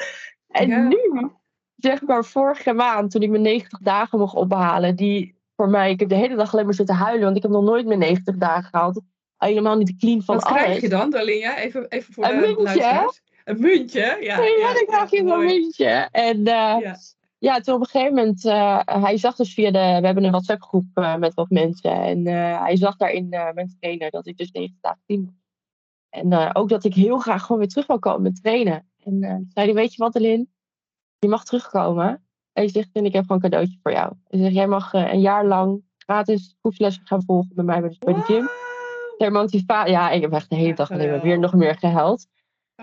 En Ja. nu, zeg maar vorige maand, toen ik mijn 90 dagen mocht ophalen, die voor mij, ik heb de hele dag alleen maar zitten huilen, want ik heb nog nooit mijn 90 dagen gehaald. Helemaal niet clean van Wat alles. krijg je dan, Dalinja? Even, even voor Een de muntje, luisteraars. Een muntje, ja. Ja, ja, dan krijg je een mooi. muntje. En eh, ja. Ja. toen op een gegeven moment, eh, hij zag dus via de, we hebben een WhatsApp groep eh, met wat mensen. En eh, hij zag daarin met trainen dat ik dus 90 dagen clean was. En ook dat ik heel graag gewoon weer terug wil komen met trainen. En zei hij, weet je wat Elin, je mag terugkomen. En hij zegt, en ik heb gewoon een cadeautje voor jou. Hij zegt, jij mag een jaar lang gratis groepslessen gaan volgen bij mij bij de, bij de gym. Ter motivatie, ja, ik heb echt de hele dag alleen maar weer nog meer gehuild.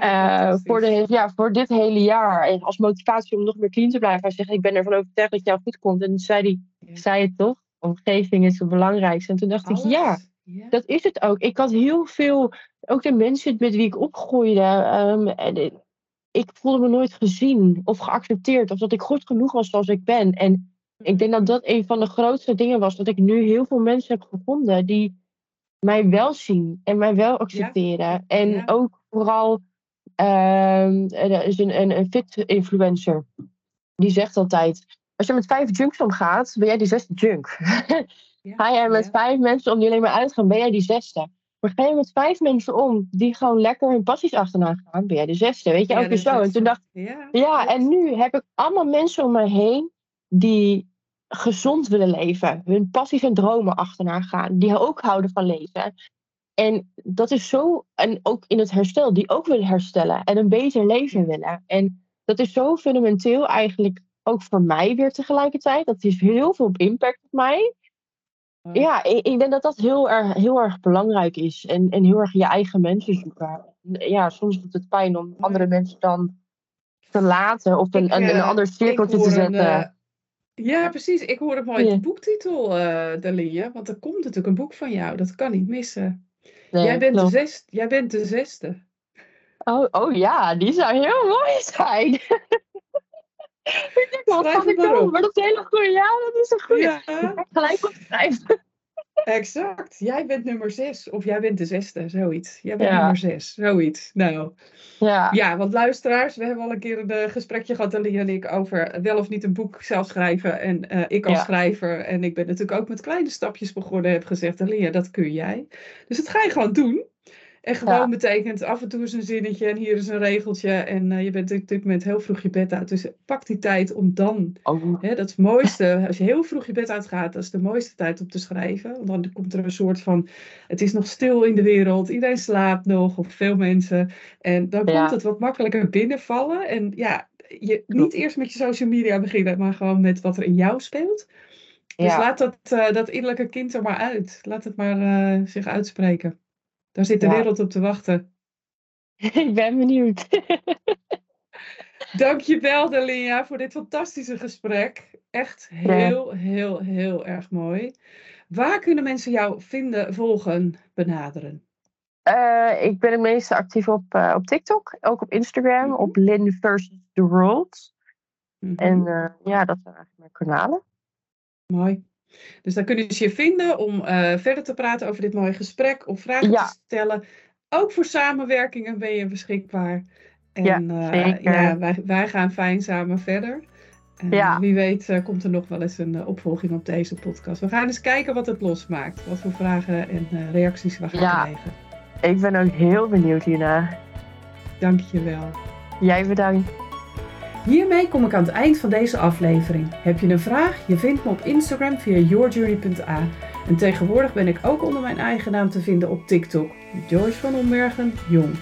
Uh, voor, de, ja, voor dit hele jaar. En als motivatie om nog meer clean te blijven. Hij zegt, ik ben ervan overtuigd dat jou goed komt. En toen zei hij, ja. zei het toch? Omgeving is het belangrijkste. En toen dacht Alles. ik, ja, ja, dat is het ook. Ik had heel veel, ook de mensen met wie ik opgroeide. Um, en, ik voelde me nooit gezien of geaccepteerd. Of dat ik goed genoeg was zoals ik ben. En ik denk dat dat een van de grootste dingen was. Dat ik nu heel veel mensen heb gevonden die mij wel zien. En mij wel accepteren. Ja. En ook vooral er is een, een, een fit-influencer. Die zegt altijd, als je met vijf junks omgaat, ben jij die zesde junk. Ja, ga je met ja. vijf mensen om die alleen maar uitgaan, ben jij die zesde. Maar ga je met vijf mensen om die gewoon lekker hun passies achterna gaan, ben jij de zesde. Weet je, ja, ook weer zo. En toen dacht ik, ja, ja en nu heb ik allemaal mensen om mij heen die gezond willen leven. Hun passies en dromen achterna gaan. Die ook houden van leven. En dat is zo, en ook in het herstel, die ook willen herstellen en een beter leven willen. En dat is zo fundamenteel eigenlijk ook voor mij weer tegelijkertijd. Dat heeft heel veel impact op mij. Ja, ik, ik denk dat dat heel erg, heel erg belangrijk is. En, en heel erg je eigen mensen zoeken. Ja, soms doet het pijn om andere mensen dan te laten of een, ik, een, een ander cirkeltje te zetten. Een, uh, Ja, precies. Ik hoor het mooi de boektitel, uh, Dalia. Want er komt natuurlijk een boek van jou. Dat kan niet missen. Nee, jij, bent de zes, jij bent de zesde. Oh, oh ja, die zou heel mooi zijn. ik denk, wat kan ik doen? Maar dat is een hele goede. Ja, dat is een goede. Ja. Gelijk opschrijven. Exact. Jij bent nummer zes. Of jij bent de zesde, zoiets. Jij bent nummer zes, zoiets. Nou. Ja. ja, want luisteraars, we hebben al een keer een uh, gesprekje gehad, Alia en ik, over wel of niet een boek zelf schrijven. En uh, ik als schrijver, en ik ben natuurlijk ook met kleine stapjes begonnen, heb gezegd, Alia, dat kun jij. Dus dat ga je gewoon doen. En gewoon betekent af en toe eens een zinnetje en hier is een regeltje. En uh, je bent op dit moment heel vroeg je bed uit. Dus pak die tijd om dan. Oh. Hè, dat is het mooiste. Als je heel vroeg je bed uitgaat, dat is de mooiste tijd om te schrijven. Want dan komt er een soort van. Het is nog stil in de wereld. Iedereen slaapt nog, of veel mensen. En dan komt het wat makkelijker binnenvallen. En ja, je, niet eerst met je social media beginnen, maar gewoon met wat er in jou speelt. Dus laat dat, uh, dat innerlijke kind er maar uit. Laat het maar uh, zich uitspreken. Daar zit de wereld op te wachten. Ik ben benieuwd. Dankjewel, Dalia, voor dit fantastische gesprek. Echt heel, heel, heel erg mooi. Waar kunnen mensen jou vinden, volgen, benaderen? Uh, ik ben het meeste actief op, uh, op TikTok, ook op Instagram, mm op Lin versus the World. Mm -hmm. En uh, ja, dat zijn eigenlijk mijn kanalen. Mooi. Dus dan kunnen ze je vinden om uh, verder te praten over dit mooie gesprek of vragen te stellen. Ook voor samenwerkingen ben je beschikbaar. En ja, uh, ja wij, wij gaan fijn samen verder. En ja. wie weet uh, komt er nog wel eens een opvolging op deze podcast. We gaan eens kijken wat het losmaakt. Wat voor vragen en reacties we gaan ja. krijgen. Ik ben ook heel benieuwd hierna. Dank je wel. Jij bedankt. Hiermee kom ik aan het eind van deze aflevering. Heb je een vraag? Je vindt me op Instagram via yourjourney.a. En tegenwoordig ben ik ook onder mijn eigen naam te vinden op TikTok. Joyce van Ombergen Jong.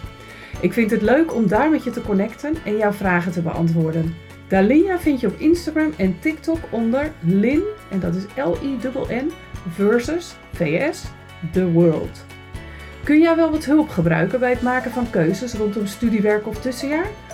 Ik vind het leuk om daar met je te connecten en jouw vragen te beantwoorden. Dalia vind je op Instagram en TikTok onder Lin, en dat is L-I-N-N, versus VS, The World. Kun jij wel wat hulp gebruiken bij het maken van keuzes rondom studiewerk of tussenjaar?